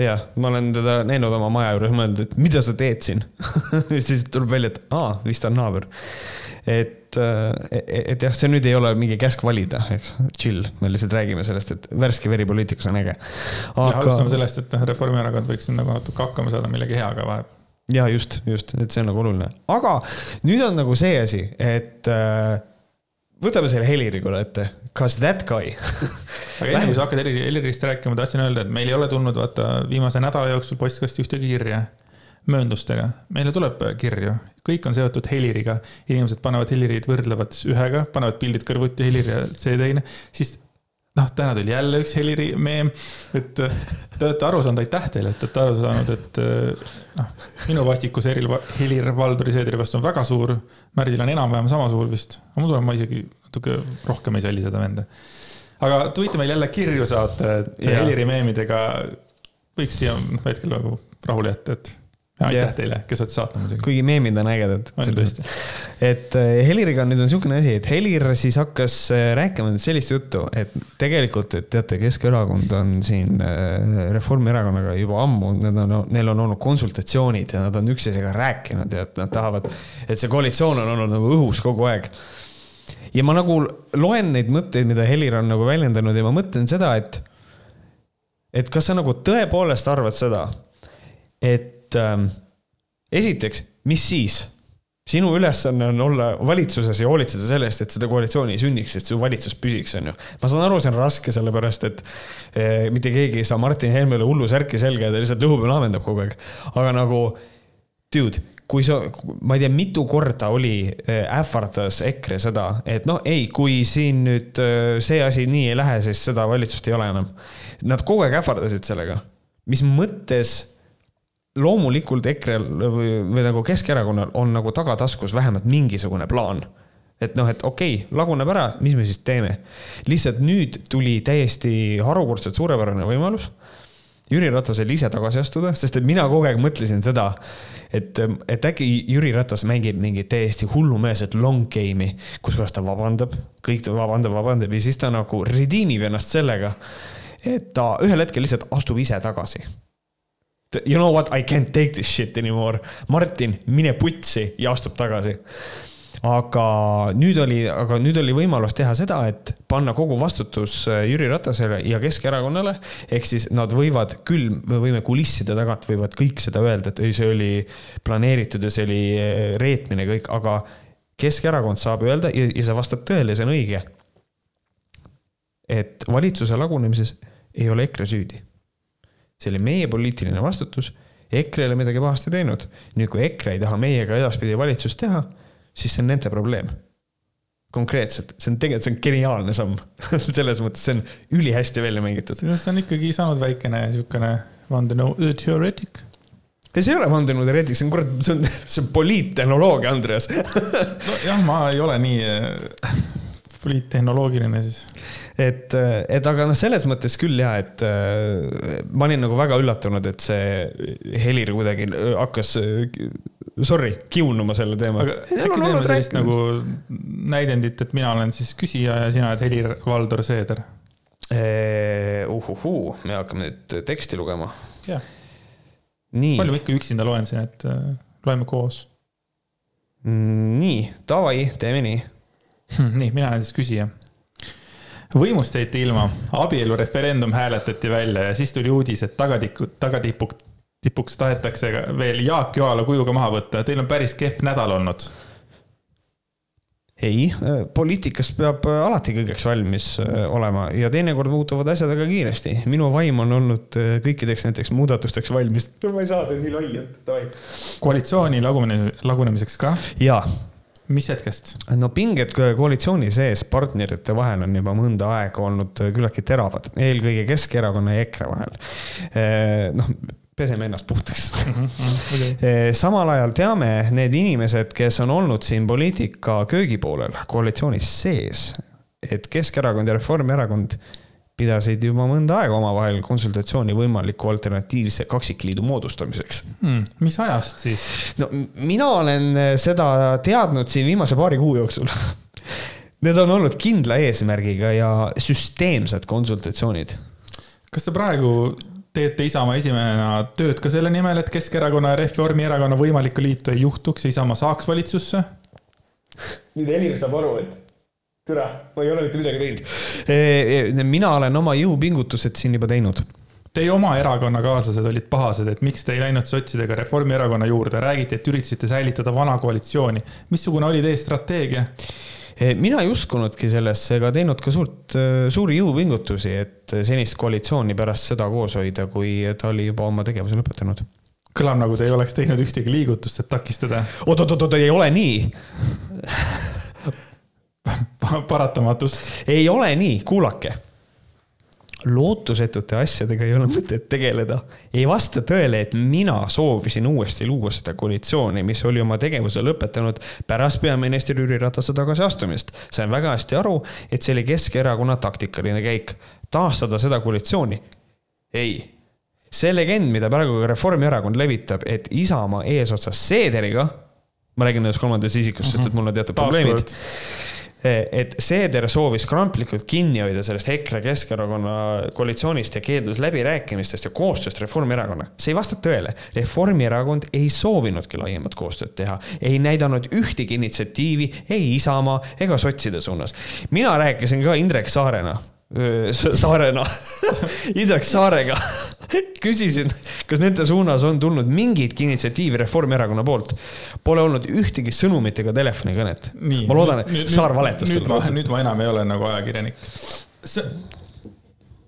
jah, ma olen teda näinud oma maja juures, mõelnud, et mida sa teed siin [laughs] siis tuleb välja, et aa, vist on naaber. et, äh, et jah, see nüüd ei ole mingi käsk valida, eks, chill, me lihtsalt räägime sellest, et värske veri poliitikas on äge. aga. alustame sellest, et noh, Reformierakond võiks nagu natuke hakkama saada millegi heaga vahepeal ja just, just, et see on nagu oluline, aga nüüd on nagu see asi, et äh, võtame selle Heliri korra ette, kas that guy [laughs] aga enne kui sa hakkad Helirist rääkima, ma tahtsin öelda, et meil ei ole tulnud vaata viimase nädala jooksul postkasti ühtegi kirja mööndustega. meile tuleb kirju, kõik on seotud Heliriga, inimesed panevad Helirit võrdlevad ühega, panevad pildid kõrvuti Helir ja see teine, siis noh, täna tuli jälle üks Heliri meem, et te olete aru saanud, aitäh teile, et te olete aru saanud, et noh, minu vastikus Helir-Valdori Seederi vastu on väga suur. Märdil on enam-vähem sama suur vist, aga ma tunnen, ma isegi natuke rohkem ei salli seda venda. aga te võite meile jälle kirju saata, et ja. Heliri meemidega võiks siia hetkel nagu rahule jätta, et aitäh yeah. teile, kes olete saatnud muidugi. kuigi meemid on ägedad. on tõesti. et äh, Heliriga nüüd on niisugune asi, et Helir siis hakkas äh, rääkima nüüd sellist juttu, et tegelikult, et teate, Keskerakond on siin äh, Reformierakonnaga juba ammu, nad on, neil on olnud konsultatsioonid ja nad on üksteisega rääkinud ja et nad tahavad, et see koalitsioon on olnud nagu õhus kogu aeg. ja ma nagu loen neid mõtteid, mida Helir on nagu väljendanud ja ma mõtlen seda, et, et kas sa nagu tõepoolest arvad seda, et et ähm, esiteks, mis siis? sinu ülesanne on olla valitsuses ja hoolitseda selle eest, et seda koalitsiooni ei sünniks, et su valitsus püsiks, on ju. ma saan aru, see on raske, sellepärast et eh, mitte keegi ei saa Martin Helmele hullu särki selga ja ta lihtsalt lõhub ja laamendab kogu aeg. aga nagu, dude, kui sa, ma ei tea, mitu korda oli eh,, ähvardas EKRE seda, et noh, ei, kui siin nüüd eh, see asi nii ei lähe, siis seda valitsust ei ole enam. Nad kogu aeg ähvardasid sellega. mis mõttes loomulikult EKRE-l või, või nagu Keskerakonnal on nagu tagataskus vähemalt mingisugune plaan. et noh, et okei okay,, laguneb ära, mis me siis teeme. lihtsalt nüüd tuli täiesti harukordselt suurepärane võimalus Jüri Ratasel ise tagasi astuda, sest et mina kogu aeg mõtlesin seda, et, et äkki Jüri Ratas mängib mingit täiesti hullumeelset long game'i, kus kohas ta vabandab, kõik ta vabandab, vabandab ja siis ta nagu redeem ib ennast sellega, et ta ühel hetkel lihtsalt astub ise tagasi you know what, I can't take this shit anymore. Martin, mine putsi ja astub tagasi aga nüüd oli, aga nüüd oli võimalus teha seda, et panna kogu vastutus äh, Jüri Ratasele ja Keskerakonnale. ehk siis nad võivad küll, me võime kulisside tagant võivad kõik seda öelda, et ei, see oli planeeritud ja see oli äh, reetmine kõik, aga Keskerakond saab öelda ja, ja see vastab tõele, see on õige. et valitsuse lagunemises ei ole EKRE süüdi. See oli meie poliitiline vastutus. EKRE ei ole midagi pahasti teinud. nüüd, kui EKRE ei taha meiega edaspidi valitsust teha siis see on nende probleem. konkreetselt, see on tegelikult, see on geniaalne samm [laughs] selles mõttes, see on ülihästi välja mängitud. see on ikkagi saanud väikene niisugune vandenõu teoreetik ei, see ei ole vandenõuteoreetik, see on kurat, see on, [laughs] see on poliittehnoloogia, Andreas nojah, ma ei ole nii äh, poliittehnoloogiline siis. et, et aga noh, selles mõttes küll ja, et äh, ma olin nagu väga üllatunud, et see Helir kuidagi hakkas sorry, kiunuma selle teema. aga äkki teeme sellist nagu näidendit, et mina olen siis küsija ja sina oled Helir-Valdor Seeder? uhuhuu, me hakkame nüüd teksti lugema. jah. palju ma ikka üksinda loen siin, et äh, loeme koos. Mm, nii, davai, teeme nii. Hm, nii, mina olen siis küsija võimust jäite ilma, abielureferendum hääletati välja ja siis tuli uudis, et tagatiku, tagatipuk, tipuks tahetakse veel Jaak Joala kujuga maha võtta, teil on päris kehv nädal olnud. ei, poliitikas peab alati kõigeks valmis äh, olema ja teinekord muutuvad asjad väga kiiresti. minu vaim on olnud äh, kõikideks näiteks muudatusteks valmis. ma ei saa seda nii lolli jätta, davai. koalitsiooni lagune, lagunemiseks ka? jaa mis hetkest? no pinged koalitsiooni sees partnerite vahel on juba mõnda aega olnud küllaltki teravad, eelkõige Keskerakonna ja EKRE vahel. Äh, noh, peseme ennast puhtaks mm. -hmm, okay. samal ajal teame need inimesed, kes on olnud siin poliitika köögipoolel koalitsioonis sees, et Keskerakond ja Reformierakond pidasid juba mõnda aega omavahel konsultatsiooni võimaliku alternatiivse kaksikliidu moodustamiseks hmm,. mis ajast siis? no mina olen seda teadnud siin viimase paari kuu jooksul [laughs] Need on olnud kindla eesmärgiga ja süsteemsed konsultatsioonid. kas te praegu teete Isamaa esimehena tööd ka selle nimel, et Keskerakonna ja Reformierakonna võimalikku liitu ei juhtuks ja Isamaa saaks valitsusse? [laughs] nüüd Helir saab aru, et türa, ma ei ole mitte midagi teinud. E, e, mina olen oma jõupingutused siin juba teinud Teie oma erakonnakaaslased olid pahased, et miks te ei läinud sotsidega Reformierakonna juurde, räägiti, et üritasite säilitada vana koalitsiooni. missugune oli teie strateegia? Eh, mina ei uskunudki sellesse ega teinud ka suurt, suuri jõupingutusi, et senist koalitsiooni pärast seda koos hoida, kui ta oli juba oma tegevuse lõpetanud. kõlab nagu te ei oleks teinud ühtegi liigutust, et takistada. oot, oot, oot, ei ole nii [laughs] [laughs] paratamatust. ei ole nii, kuulake lootusetute asjadega ei ole mõtet tegeleda. ei vasta tõele, et mina soovisin uuesti luua seda koalitsiooni, mis oli oma tegevuse lõpetanud pärast peaminister Jüri Ratase tagasiastumist. sain väga hästi aru, et see oli Keskerakonna taktikaline käik, taastada seda koalitsiooni. ei, see legend, mida praegu Reformierakond levitab, et Isamaa eesotsas Seederiga, ma räägin nendest mm, -hmm. sest et mul on teatud probleemid et Seeder soovis kramplikult kinni hoida sellest EKRE Keskerakonna koalitsioonist ja keeldus läbirääkimistest ja koostööst Reformierakonnaga. see ei vasta tõele. Reformierakond ei soovinudki laiemat koostööd teha, ei näidanud ühtegi initsiatiivi ei Isamaa ega sotside suunas. mina rääkisin ka Indrek Saarena Saarena [laughs] Indrek Saarega küsisin, kas nende suunas on tulnud mingitki initsiatiivi Reformierakonna poolt. Pole olnud ühtegi sõnumit ega telefonikõnet. ma loodan, et nüüd, Saar valetas talle. nüüd ma enam ei ole nagu ajakirjanik.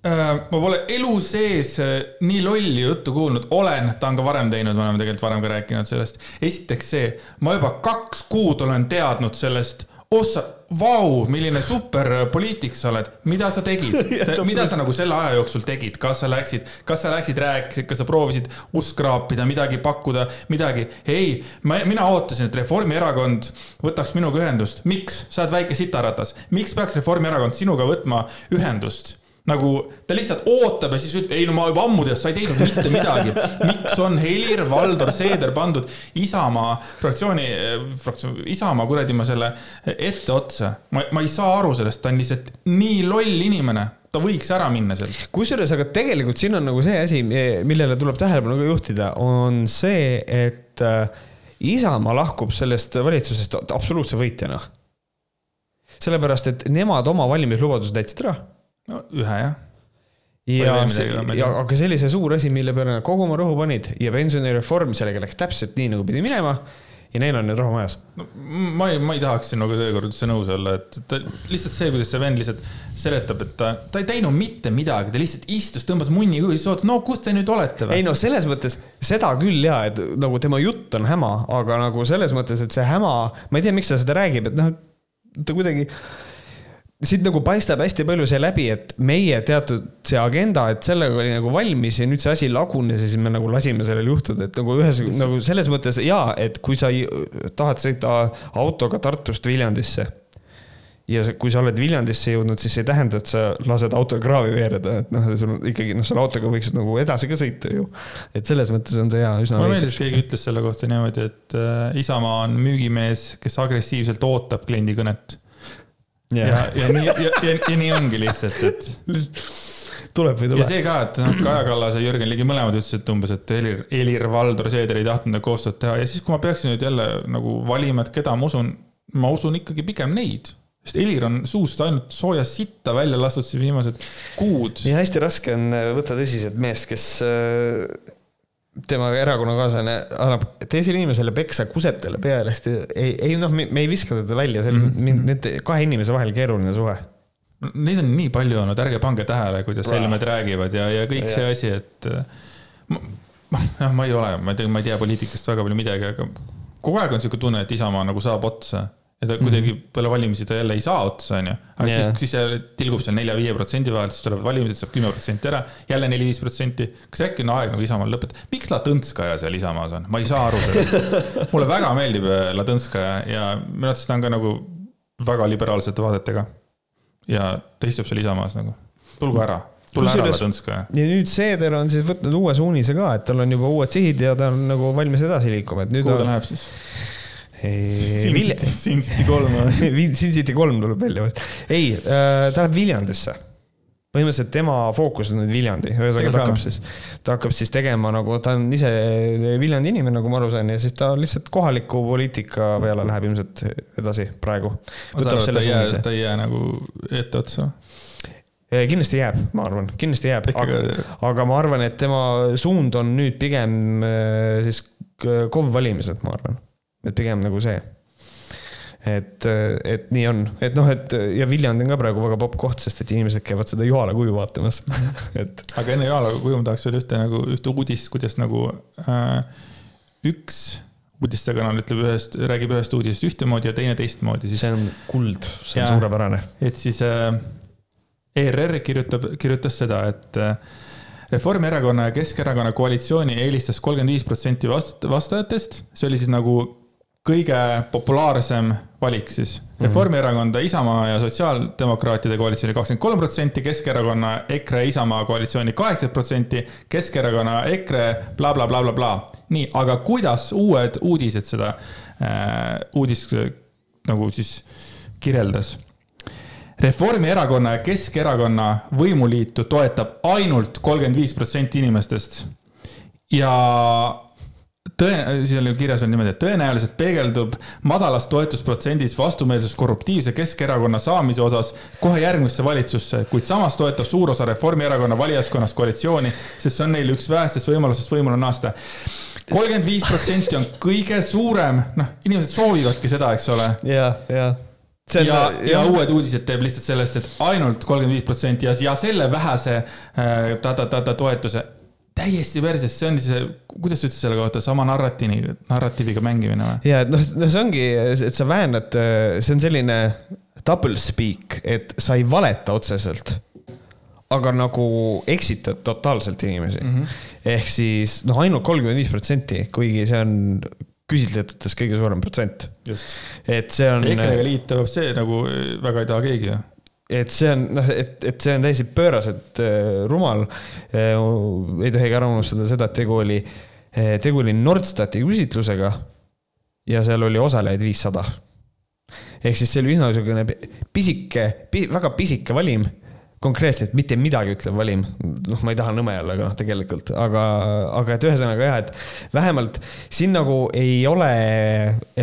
äh, ma pole elu sees äh, nii lolli juttu kuulnud, olen, ta on ka varem teinud, me oleme tegelikult varem ka rääkinud sellest. esiteks see, ma juba kaks kuud olen teadnud sellest oh sa, vau, milline super poliitik sa oled, mida sa tegid [laughs] mida sa nagu selle aja jooksul tegid, kas sa läksid, kas sa läksid, rääkisid, kas sa proovisid ust kraapida, midagi pakkuda, midagi? ei, ma, mina ootasin, et Reformierakond võtaks minuga ühendust. miks? sa oled väike sitaratas, miks peaks Reformierakond sinuga võtma ühendust? Nagu ta lihtsalt ootab ja siis ütleb, ei no ma juba ammu tean, sa ei teinud mitte midagi. miks on Helir-Valdor Seeder pandud Isamaa fraktsiooni, fraktsioon, Isamaa kuradi ma selle etteotsa. ma, ma ei saa aru sellest, ta on lihtsalt nii loll inimene. ta võiks ära minna sealt. kusjuures, aga tegelikult siin on nagu see asi, millele tuleb tähelepanu ka juhtida, on see, et äh, Isamaa lahkub sellest valitsusest absoluutse võitjana. sellepärast, et nemad oma valimislubadused täitsid ära. No ühe jah ja, ja aga see oli see suur asi, mille peale nad kogu oma rõhu panid ja pensionireform, sellega läks täpselt nii, nagu pidi minema ja neil on nüüd raha majas. no ma ei, ma ei tahaks sinuga seekord üldse nõus olla, et ta lihtsalt see, kuidas see vend lihtsalt seletab, et ta, ta ei teinud mitte midagi, ta lihtsalt istus, tõmbas munni kõhu, siis ootas, no kus te nüüd olete või? ei no selles mõttes seda küll ja, et nagu tema jutt on häma, aga nagu selles mõttes, et see häma, ma ei tea, miks ta seda räägib, et noh, ta kuidagi siit nagu paistab hästi palju see läbi, et meie teatud see agenda, et sellega oli nagu valmis ja nüüd see asi lagunes ja siis me nagu lasime sellel juhtuda, et nagu ühes nagu selles mõttes jaa, et kui sa tahad sõita autoga Tartust Viljandisse. ja kui sa oled Viljandisse jõudnud, siis see ei tähenda, et sa lased autol kraavi veereda, et noh, sul ikkagi noh, selle autoga võiksid nagu edasi ka sõita ju. et selles mõttes on see hea üsna. mulle meeldis, keegi ütles selle kohta niimoodi, et äh, Isamaa on müügimees, kes agressiivselt ootab kliendi kõnet ja, ja, ja nii, ja, ja, ja nii ongi lihtsalt, et [laughs] tuleb või ei tule. ja see ka, et noh, Kaja Kallas ja Jürgen Ligi mõlemad ütlesid et umbes, et Helir, Helir-Valdor Seeder ei tahtnud koostööd teha ja siis, kui ma peaksin nüüd jälle nagu valima, et keda ma usun, ma usun ikkagi pigem neid sest Helir on suust ainult sooja sitta välja lastud siin viimased kuud. ja hästi raske on võtta tõsiselt meest, kes tema erakonnakaaslane annab teisele inimesele peksa, kuseb talle peale, sest ei, ei noh, me ei viska teda välja, see on mm -hmm. nende kahe inimese vahel keeruline suhe. Neid on nii palju olnud, ärge pange tähele, kuidas helmed räägivad ja, ja kõik ja. see asi, et noh, ma ei ole, ma ei tea, ma ei tea poliitikast väga palju midagi, aga kogu aeg on sihuke tunne, et Isamaa nagu saab otsa ja ta kuidagi mm -hmm. peale valimisi ta jälle ei saa otsa, onju. aga yeah. siis, siis see tilgub seal nelja-viie protsendi vahel, siis tulevad valimised, saab kümme protsenti ära, jälle neli-viis protsenti. kas äkki on aeg nagu Isamaal lõpetada? miks Latõnskaja seal Isamaas on, ma ei saa aru sellest [laughs] mulle väga meeldib äh, Latõnskaja ja minu arvates ta on ka nagu väga liberaalsete vaadetega. ja ta istub seal Isamaas nagu, tulgu ära tule ära Ladõnskaja. ja nüüd Seeder on siis võtnud uue suunise ka, et tal on juba uued sihid ja ta on nagu valmis edasi liikuma, et nüüd. kuhu ta on... läheb siis? Sin City kolm [laughs] või? Sin City kolm tuleb välja veel. ei, äh, ta läheb Viljandisse. põhimõtteliselt tema fookus on nüüd Viljandi, ühesõnaga ta hakkab siis, ta hakkab siis tegema nagu, ta on ise Viljandi inimene, nagu ma aru sain, ja siis ta lihtsalt kohaliku poliitika peale läheb ilmselt edasi praegu. ta ei jää, ta ei jää nagu etteotsa? kindlasti jääb, ma arvan, kindlasti jääb, aga, aga ma arvan, et tema suund on nüüd pigem äh, siis KOV valimised, ma arvan et pigem nagu see. et, et nii on, et noh, et ja Viljandi on ka praegu väga popp koht, sest et inimesed käivad seda Joala kuju vaatamas et. aga enne Joala kuju ma tahaks veel ühte nagu ühte uudist, kuidas nagu äh, üks uudistekanal ütleb ühest, räägib ühest uudisest ühtemoodi ja teine teistmoodi, siis. see on kuld, see on ja, suurepärane. et siis äh, ERR kirjutab, kirjutas seda, et äh, Reformierakonna ja Keskerakonna koalitsiooni eelistas kolmkümmend viis protsenti vastajatest, see oli siis nagu kõige populaarsem valik siis -hmm. Reformierakonda, Isamaa ja Sotsiaaldemokraatide koalitsiooni kakskümmend kolm protsenti, Keskerakonna, EKRE, Isamaa koalitsiooni kaheksakümmend protsenti, Keskerakonna, EKRE blablabla bla, bla, bla, bla. nii, aga kuidas uued uudised seda äh, uudist nagu siis kirjeldas? Reformierakonna ja Keskerakonna võimuliitu toetab ainult kolmkümmend viis protsenti inimestest ja tõe-, siis oli kirjas veel niimoodi, et tõenäoliselt peegeldub madalas toetusprotsendis vastumeelsus korruptiivse Keskerakonna saamise osas kohe järgmisse valitsusse, kuid samas toetab suur osa Reformierakonna valijaskonnast koalitsiooni, sest see on neil üks vähestest võimalustest võimule naasta. kolmkümmend viis protsenti on kõige suurem, noh, inimesed soovivadki seda, eks ole. ja, ja See on, ja, ja uued uudised teeb lihtsalt sellest, et ainult kolmkümmend viis protsenti ja, ja selle vähese äh, ta-ta-ta-ta toetuse täiesti perses, see on siis, kuidas sa ütlesid selle kohta, sama narratiivi, narratiiviga mängimine või? ja, et noh, no see ongi, et sa väänad, see on selline double speak, et sa ei valeta otseselt. aga nagu eksitad totaalselt inimesi mm. -hmm. ehk siis noh, ainult kolmkümmend viis protsenti, kuigi see on küsitletutes kõige suurem protsent. et see on. EKRE-ga liituv, see nagu väga ei taha keegi ju et see on noh, et, et see on täiesti pööraselt äh, rumal äh,. ei tohi ka ära unustada seda, et tegu oli äh,, tegu oli Nordstati küsitlusega. ja seal oli osalejaid viissada. ehk siis see oli üsna niisugune pisike, väga pisike valim konkreetselt mitte midagi ütlev valim. noh, ma ei taha nõme olla, aga noh, tegelikult, aga, aga et ühesõnaga jah, et vähemalt siin nagu ei ole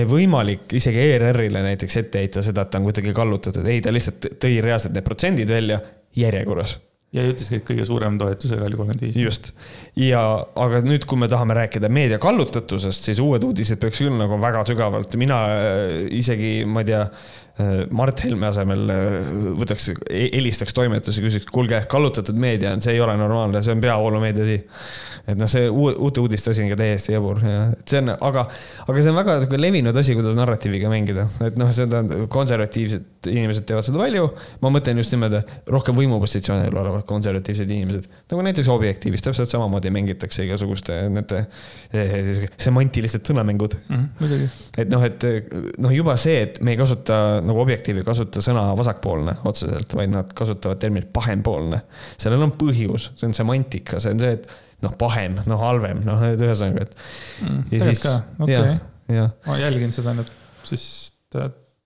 võimalik isegi ERR-ile näiteks ette heita seda, et ta on kuidagi kallutatud, ei, ta lihtsalt tõi reaalselt need protsendid välja järjekorras ja ütleski, et kõige suurem toetusega oli kolmkümmend viis. just, ja aga nüüd, kui me tahame rääkida meedia kallutatusest, siis Uued Uudised peaks küll nagu väga sügavalt, mina äh, isegi, ma ei tea Mart Helme asemel äh, võtaks, helistaks toimetusse, küsiks, kuulge, kallutatud meedia on, see ei ole normaalne, see on peavoolumeedia asi. et noh, see uute uudiste asi on ka täiesti jabur ja et see on, aga, aga see on väga nagu levinud asi, kuidas narratiiviga mängida, et noh, seda konservatiivsed inimesed teevad seda palju. ma mõtlen just niimoodi rohkem võimupositsioonil olevad konservatiivsed inimesed, nagu näiteks Objektiivis täpselt samamoodi mängitakse igasuguste nende eh, semantilised sõnamängud mm. -hmm, et noh, et noh, juba see, et me ei kasuta nagu Objektiiv ei kasuta sõna vasakpoolne otseselt, vaid nad kasutavad terminit pahempoolne. sellel on põhjus, see on semantika, see on see, et noh, pahem, noh, halvem, noh, et ühesõnaga, et mm,. ka, okei okay.. ma jälgin seda nüüd siis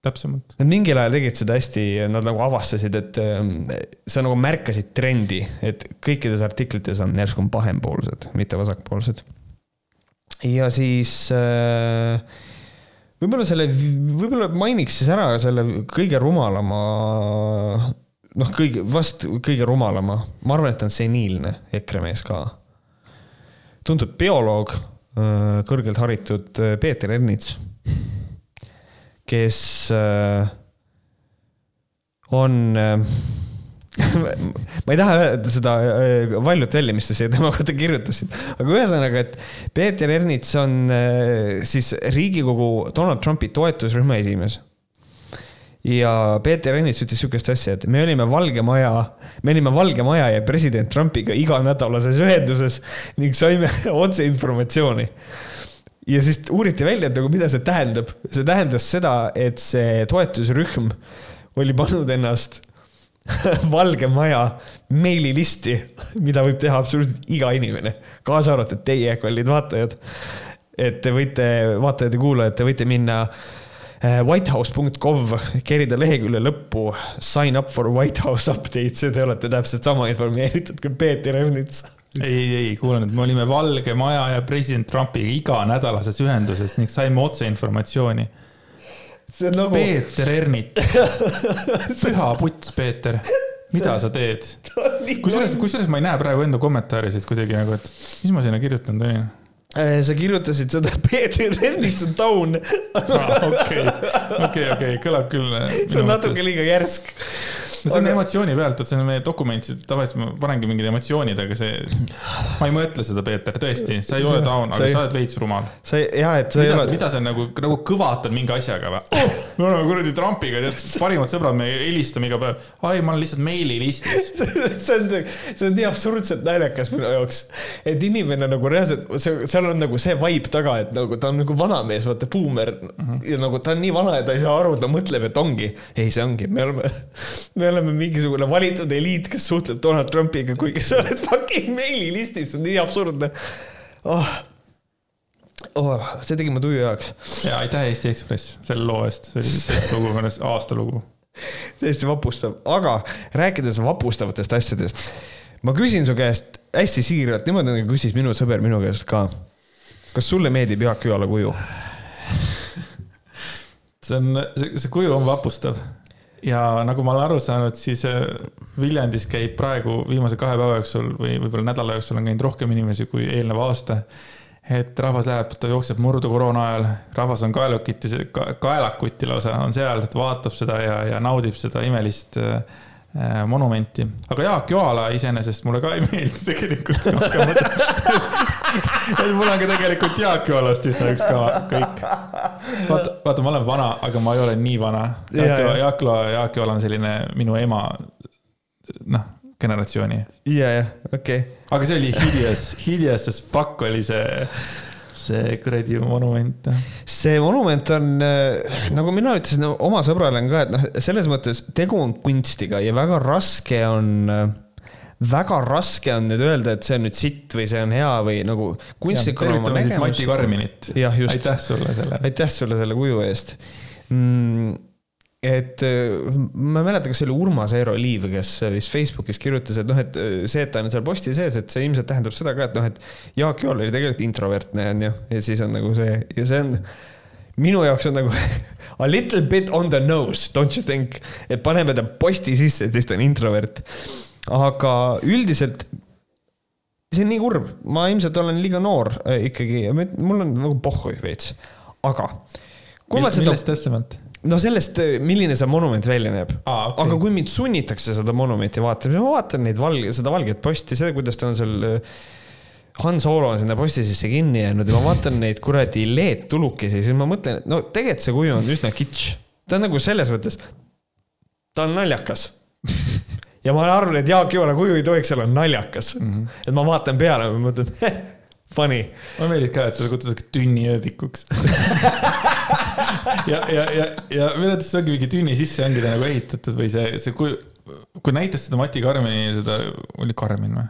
täpsemalt. Nad mingil ajal tegid seda hästi, nad nagu avastasid, et ähm, sa nagu märkasid trendi, et kõikides artiklites on järsku on pahempoolsed, mitte vasakpoolsed. ja siis äh, võib-olla selle, võib-olla mainiks siis ära selle kõige rumalama, noh, kõige, vast kõige rumalama, ma arvan, et ta on seniilne EKRE mees ka. tuntud bioloog, äh, kõrgelt haritud äh, Peeter Ernits, kes äh, on [laughs] ma ei taha öelda seda äh, valjut välja, mis te siia tema kohta kirjutasite, aga ühesõnaga, et Peeter Ernits on äh, siis Riigikogu Donald Trumpi toetusrühma esimees ja Peeter Ernits ütles sihukest asja, et me olime Valge Maja, me olime Valge Maja ja president Trumpiga iganädalases ühenduses ning saime [laughs] otseinformatsiooni. ja siis uuriti välja, et nagu mida see tähendab, see tähendas seda, et see toetusrühm oli pannud ennast [laughs] Valge Maja meililisti, mida võib teha absoluutselt iga inimene, kaasa arvatud teie, kallid vaatajad. et te võite, vaatajad ja kuulajad, te võite minna eh, whitehouse.gov, kerida lehekülje lõppu, sign up for Whitehouse updates ja te olete täpselt sama informeeritud kui Peeter Ernits ei, ei, kuule nüüd, me olime Valge Maja ja president Trumpiga iganädalases ühenduses ning saime otseinformatsiooni see on nagu. Peeter Ernits [laughs] püha puts, Peeter mida sa teed? [laughs] kusjuures, kusjuures ma ei näe praegu enda kommentaarisid kuidagi nagu, et mis ma sinna kirjutanud olin äh, sa kirjutasid seda Peeter Ernits on down. okei, okei, okei, kõlab küll. see on natuke liiga järsk see on aga... emotsiooni pealt, et see on meie dokument, tavaliselt ma panengi mingid emotsioonid, aga see, ma ei mõtle seda, Peeter, tõesti, sa ei ole taun, aga ei... sa oled veits rumal. sa ei, jaa, et sa mida, ei ole. mida sa nagu, nagu kõvatad mingi asjaga või oh,? me oleme kuradi Trumpiga, tead, parimad sõbrad, me helistame iga päev. ai, ma olen lihtsalt meililistis [laughs] see on, see on nii absurdselt naljakas minu jaoks, et inimene nagu reaalselt, seal on nagu see vibe taga, et nagu ta on nagu vanamees, vaata, buumer mm. -hmm. ja nagu ta on nii vana ja ta ei saa aru, ta mõtleb, et ongi. ei, see ongi, me oleme, me me oleme mingisugune valitud eliit, kes suhtleb Donald Trumpiga, kuigi sa oled fucking meililistis, see on nii absurdne oh.. Oh, see tegi mu tuju heaks. ja aitäh Eesti Ekspress selle loo eest, see oli best [laughs] lugu, aasta lugu. täiesti vapustav, aga rääkides vapustavatest asjadest, ma küsin su käest hästi siiralt, niimoodi nagu küsis minu sõber minu käest ka. kas sulle meeldib Jaak Joala kuju? see on, see kuju on vapustav ja nagu ma olen aru saanud, siis äh, Viljandis käib praegu viimase kahe päeva jooksul või võib-olla nädala jooksul on käinud rohkem inimesi kui eelneva aasta. et rahvas läheb, ta jookseb murdu koroona ajal, rahvas on kaelukuti, kaelakuti lausa on seal, et vaatab seda ja, ja naudib seda imelist äh, Äh, monumenti, aga Jaak Joala iseenesest mulle ka ei meeldi tegelikult [laughs] [laughs] et mul on ka tegelikult Jaak Joalast üsna üks ka kõik. vaata, vaata, ma olen vana, aga ma ei ole nii vana. Jaak Joala, Jaak Joala, on selline minu ema, noh, generatsiooni. ja, jah, okei okay.. aga see oli hideous, hideous as fuck oli see see kuradi monument. see monument on, äh, nagu mina ütlesin oma sõbrale ka, et noh, selles mõttes tegu on kunstiga ja väga raske on äh, väga raske on nüüd öelda, et see on nüüd sitt või see on hea või nagu kunstnikuna oma nägemus. Mati Karminit. aitäh sulle selle. aitäh sulle selle kuju eest mm et äh, ma ei mäleta, kas see oli Urmas Eero Liiv, kes vist Facebookis kirjutas, et noh, et äh, see, et ta on seal posti sees, et see ilmselt tähendab seda ka, et noh, et Jaak Joal oli tegelikult introvertne on ju, ja siis on nagu see ja see on minu jaoks on nagu [laughs] a little bit on the nose, don't you think, et paneme ta posti sisse, et siis ta on introvert. Aga üldiselt see on nii kurb, ma ilmselt olen liiga noor äh, ikkagi, mul on nagu pohhu veits, aga. millest seda... täpsemalt? no sellest, milline see monument välja näeb ah,. Okay. aga kui mind sunnitakse seda monumenti vaatama, ma vaatan neid valge, seda valget posti, seda, kuidas ta on seal. Han Solo on sinna posti sisse kinni jäänud ja ma vaatan neid kuradi LED-tulukesi, siis ma mõtlen, et no tegelikult see kuju on üsna kitsch. ta on nagu selles mõttes, ta on naljakas ja ma arvan, et Jaak Joala kuju ei tohiks olla naljakas mm. -hmm. et ma vaatan peale ja mõtlen Funny. mulle meeldib ka, et seda kutsutakse tünniööbikuks [laughs] ja, ja, ja, ja minu arvates see ongi mingi tünni sisse ongi ta nagu ehitatud või see, see, kui, kui näitas seda Mati Karmeni, seda, oli Karmen või?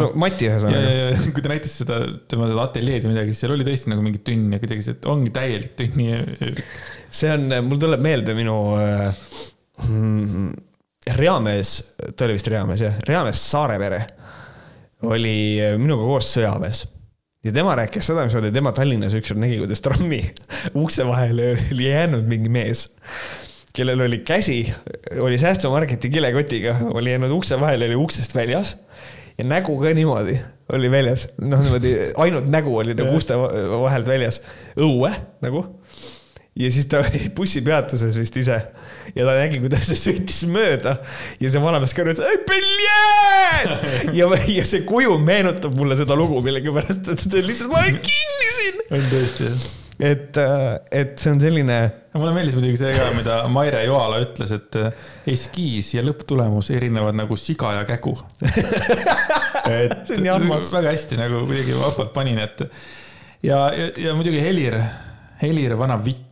no Mati ühesõnaga. ja, ja, ja kui ta näitas seda, tema seda ateljeed või midagi, siis seal oli tõesti nagu mingi tünn ja kuidagi see, ongi täielik tünniööbik. see on, mul tuleb meelde minu äh, mm, reamees, ta oli vist reamees jah, reamees Saarevere oli minuga koos sõjaväes. Ja tema rääkis seda, mismoodi tema Tallinnas ükskord nägi, kuidas trammi [laughs] ukse vahele oli jäänud mingi mees, kellel oli käsi, oli säästumarketi kilekotiga, oli jäänud ukse vahele, oli uksest väljas ja nägu ka niimoodi oli väljas, noh niimoodi ainult nägu oli nagu uste vahelt väljas, õue nagu ja siis ta [laughs] oli bussipeatuses vist ise. ja ta nägi, kuidas ta sõitis mööda. ja see vanamees ka ütles, ja, ja see kuju meenutab mulle seda lugu millegipärast, et see lihtsalt, ma olen kinni siin. on tõesti jah. et, äh, et see on selline. mulle meeldis muidugi see ka, mida Maire Joala ütles, et äh, eskiis ja lõpptulemus erinevad nagu siga ja kägu. [laughs] Et väga hästi nagu kuidagi vahvalt panin, et ja, ja, ja muidugi Helir, Helir vana vitt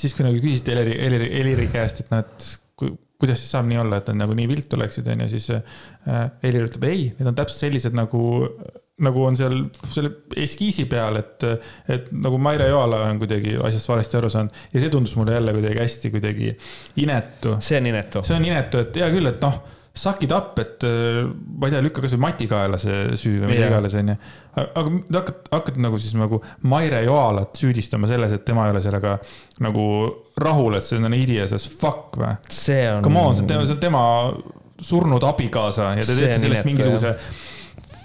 siis, kui nagu küsiti Heleri, Heleri, Heliri käest, et noh, et kui, kuidas siis saab nii olla, et nad nagu nii viltu läksid, onju, siis äh, Helir ütleb ei, need on täpselt sellised nagu, nagu on seal selle eskiisi peal, et, et nagu Maire Joala on kuidagi asjast valesti aru saanud ja see tundus mulle jälle kuidagi hästi kuidagi inetu. see on inetu. see on inetu, et hea küll, et noh suck it up, et äh, ma ei tea, lükka kasvõi Mati kaela see süü või mida iganes, onju. aga hakkad, hakkad nagu siis nagu Maire Joalat süüdistama selles, et tema ei ole sellega nagu rahul, et see on idiot as fuck või? see on. Come on, see on tema, see on tema surnud abikaasa ja te teete sellest mingisuguse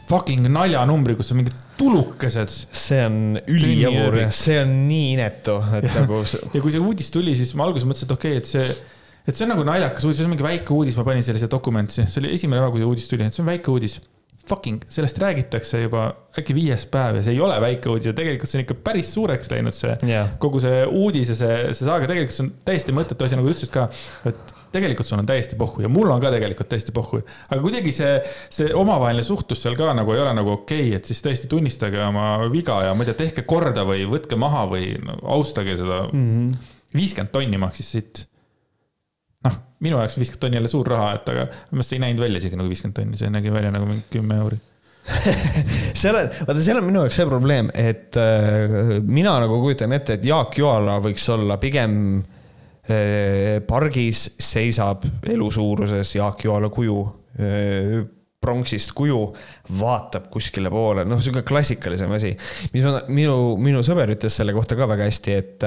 fucking naljanumbri, kus on mingid tulukesed. see on ülijabur, see on nii inetu, et ja, nagu. ja kui see uudis tuli, siis ma alguses mõtlesin, et okei okay,, et see et see on nagu naljakas uudis, see on mingi väike uudis, ma panin sellise dokumenti, see oli esimene päev, kui see uudis tuli, et see on väike uudis. Fucking, sellest räägitakse juba äkki viies päev ja see ei ole väike uudis ja tegelikult see on ikka päris suureks läinud, see yeah. kogu see uudis ja see, see saaga, tegelikult see on täiesti mõttetu asi, nagu sa ütlesid ka, et tegelikult sul on täiesti pohhu ja mul on ka tegelikult täiesti pohhu. aga kuidagi see, see omavaheline suhtlus seal ka nagu ei ole nagu okei okay,, et siis tõesti tunnistage oma viga ja ma ei tea, tehke korda või võtke maha või no, austage seda. Mhm. viiskümmend tonni maksis siit minu jaoks viiskümmend tonni jälle suur raha, et aga minu see ei näinud välja isegi nagu viiskümmend tonni, see nägi välja nagu mingi kümme euri [laughs] seal on, vaata, seal on minu jaoks see probleem, et äh, mina nagu kujutan ette, et Jaak Joala võiks olla pigem äh, pargis seisab elusuuruses Jaak Joala kuju äh, pronksist kuju, vaatab kuskile poole, noh, sihuke klassikalisem asi. mis ma, minu, minu sõber ütles selle kohta ka väga hästi, et,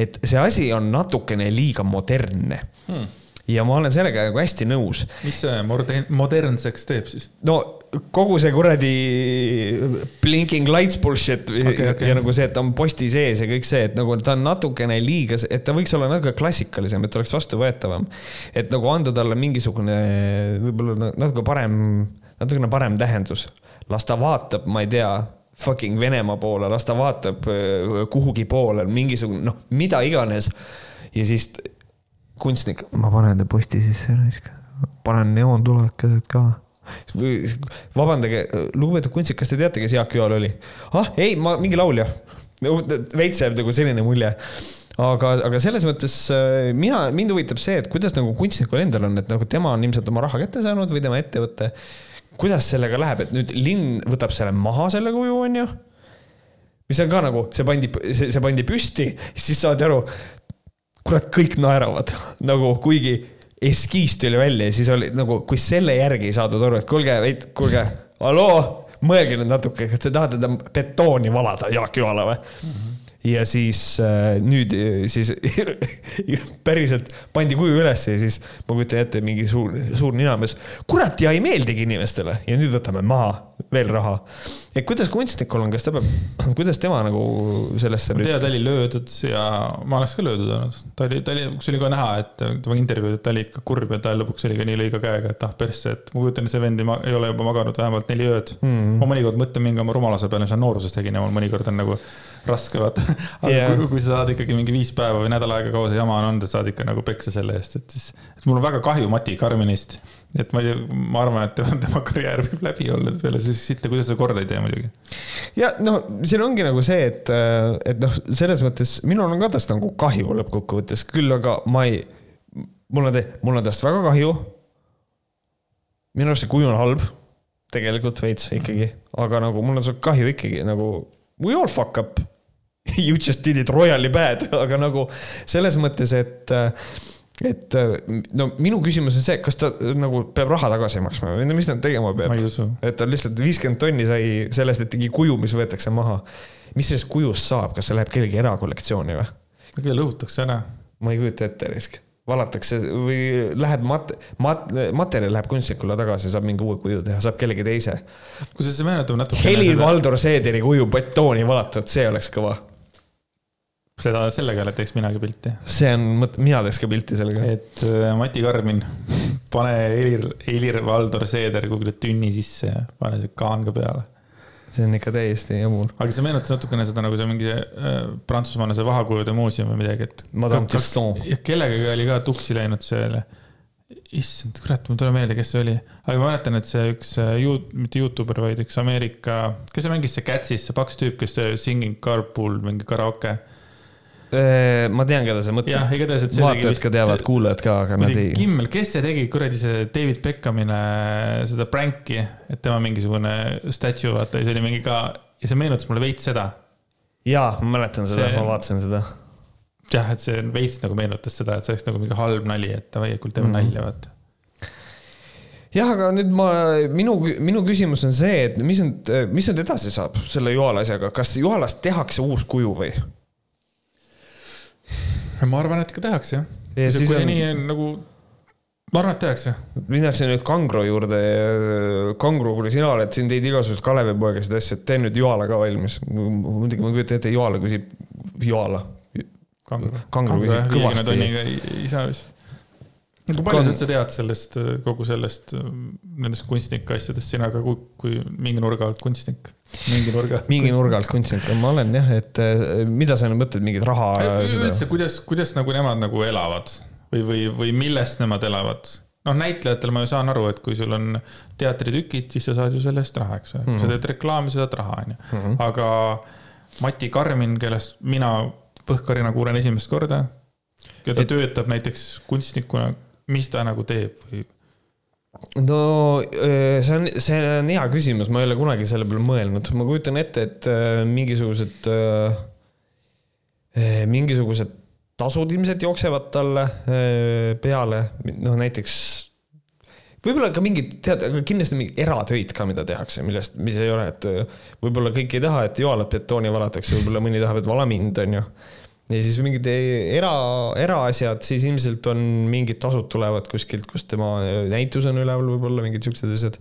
et see asi on natukene liiga modernne hmm. Ja ma olen sellega nagu hästi nõus. mis see modern, modernseks teeb siis? no kogu see kuradi blinking lights bullshit okay, okay. ja nagu see, et ta on posti sees ja kõik see, et nagu ta on natukene liiga, et ta võiks olla natuke klassikalisem, et oleks vastuvõetavam. et nagu anda talle mingisugune võib-olla natuke parem, natukene parem tähendus. las ta vaatab, ma ei tea fucking Venemaa poole, las ta vaatab äh, kuhugi poole, mingisugune noh, mida iganes. ja siis kunstnik, ma panen ta posti sisse, panen neoontulekesed ka vabandage, lugupeetud kunstnik, kas te teate, kes Jaak Joal oli? ah, ei, ma mingi laulja. veits jääb nagu selline mulje aga, aga selles mõttes äh, mina, mind huvitab see, et kuidas nagu kunstnikul endal on, et nagu tema on ilmselt oma raha kätte saanud või tema ettevõte. kuidas sellega läheb, et nüüd linn võtab selle maha, selle kuju, on ju. mis on ka nagu, see pandi, see, see pandi püsti, siis saadi aru, kurat, kõik naeravad [laughs] nagu kuigi eskiis tuli välja ja siis oli nagu, kui selle järgi ei saadud aru, et kuulge, kuulge, halloo, mõelge nüüd natuke, kas te tahate teda betooni valada, Jaak Joala või? ja siis äh, nüüd äh, siis [laughs] päriselt pandi kuju ülesse ja siis ma kujutan ette, mingi suur, suur ninamees. kurat ja ei meeldigi inimestele ja nüüd võtame maha veel raha. et kuidas kunstnikul on, kas ta peab, kuidas tema nagu sellesse ma tean, ta oli löödud ja ma oleks ka löödud olnud. ta oli, ta oli, kus oli ka näha, et tema intervjuud, et ta oli ikka kurb ja ta lõpuks oli ka nii lõiga käega, et ah persse, et ma kujutan, et see vend ei, ma, ei ole juba maganud vähemalt neli ööd mm. ma mõnikord mõtlen mingi oma rumaluse peale, mis ma nooruses tegin ja mul mõnikord on nagu raske vaata. [laughs] aga yeah. kui, kui sa saad ikkagi mingi viis päeva või nädal aega kaua see jama on olnud, et saad ikka nagu peksa selle eest, et siis, et mul on väga kahju Mati Karmenist. Et ma ei, ma arvan, et tema, tema karjäär võib läbi olla peale sitta, kuidas ta korda ei tee muidugi. ja no siin ongi nagu see, et, et noh, selles mõttes minul on ka tast nagu kahju lõppkokkuvõttes, küll aga ma ei, mul on, mul on tast väga kahju. minu arust see kuju on halb, tegelikult veits ikkagi, aga nagu mul on sealt kahju ikkagi nagu we all fuck up. [laughs] You just did it royally bad, aga nagu selles mõttes, et et no minu küsimus on see, kas ta nagu peab raha tagasi maksma või no mis ta tegema peab et ta lihtsalt viiskümmend tonni sai sellest, et tegi kuju, mis võetakse maha. mis sellest kujust saab, kas see läheb kellegi erakollektsiooni või? kõige lõhutakse ära. ma ei kujuta ette risk. valatakse või läheb mat-, mat-, materjal läheb kunstnikule tagasi, saab mingi uue kuju teha, saab kellegi teise. kusjuures see meenutab natuke. Helir-Valdor Seederi kuju betooni valatud, see oleks kõva. seda, sellega teeks minagi pilti. see on, mina teeks ka pilti sellega. et äh, Mati Karmin, pane Helir, Helir-Valdor Seeder kuhugi tünni sisse ja pane see kaan ka peale. see on ikka täiesti jabur. aga see meenutas natukene seda nagu see mingi see äh, Prantsusmaal see vahakujude muuseum või midagi, et. Madame ja kellegagi oli ka tuksi läinud seal. issand, kurat, mul ei tule meelde, kes see oli. aga ma mäletan, et see üks äh, ju-, mitte Youtuber, vaid üks Ameerika, kes see mängis see Catsis, see paks tüüp, kes teeb Singing Carpool mingi karaoke. Äh, ma tean, keda sa tegi vaatajad vist ka teavad, kuulajad ka, aga nad ei. Kimmel, kes see tegi kuradi see David Beckhamile seda pranki, et tema mingisugune statue, vaata ja see oli mingi ka ja see meenutas mulle veits seda. jaa, ma mäletan seda See-, ma vaatasin seda jah, et see veits nagu meenutas seda, et see oleks nagu mingi halb nali, et davai, kuule teeme Mhm. nalja, vaata. jah, aga nüüd ma, minu, minu küsimus on see, et mis nüüd, mis nüüd edasi saab selle Juhala asjaga, kas Juhalast tehakse uus kuju või? Ma arvan, et ikka tehakse jah. ja kui see on, nii on nagu, ma arvan, et tehakse. minnakse nüüd Kangro juurde. Kangro, kuule sina oled siin, teid igasuguseid Kalevipoegasid asju, et tee nüüd Juhala ka valmis. muidugi ma kujutan ette, Juhala küsib, Juhala. kangro. Kangro küsib kõvasti. isa vist. Kui palju Kang- sa üldse tead sellest, kogu sellest, nendest kunstnike asjadest, sina ka kui, kui mingi nurga alt kunstnik, mingi nurga. mingi nurga alt kunstnik, ma olen jah, et eh, mida sa nüüd mõtled, mingit raha? üldse, kuidas, kuidas nagu nemad nagu elavad või, või, või millest nemad elavad? noh, näitlejatel ma ju saan aru, et kui sul on teatritükid, siis sa saad ju selle eest raha, eks ole, kui sa teed reklaami, sa saad raha, onju. aga Mati Karmin, kellest mina Põhkarina kuulen esimest korda ja ta Et- töötab näiteks kunstnikuna, mis ta nagu teeb või? no eh, see on, see on hea küsimus, ma ei ole kunagi selle peale mõelnud, ma kujutan ette, et eh, mingisugused, mingisugused tasud ilmselt jooksevad talle eh, peale, noh näiteks võib-olla ka mingid, tead, aga kindlasti mingi eratöid ka, mida tehakse, millest, mis ei ole, et eh, võib-olla kõik ei taha, et joalat betooni valatakse, võib-olla mõni tahab, et vala mind, onju ja siis mingid era, eraasjad, siis ilmselt on mingid tasud tulevad kuskilt, kus tema näitus on üleval, võib-olla mingid siuksed asjad.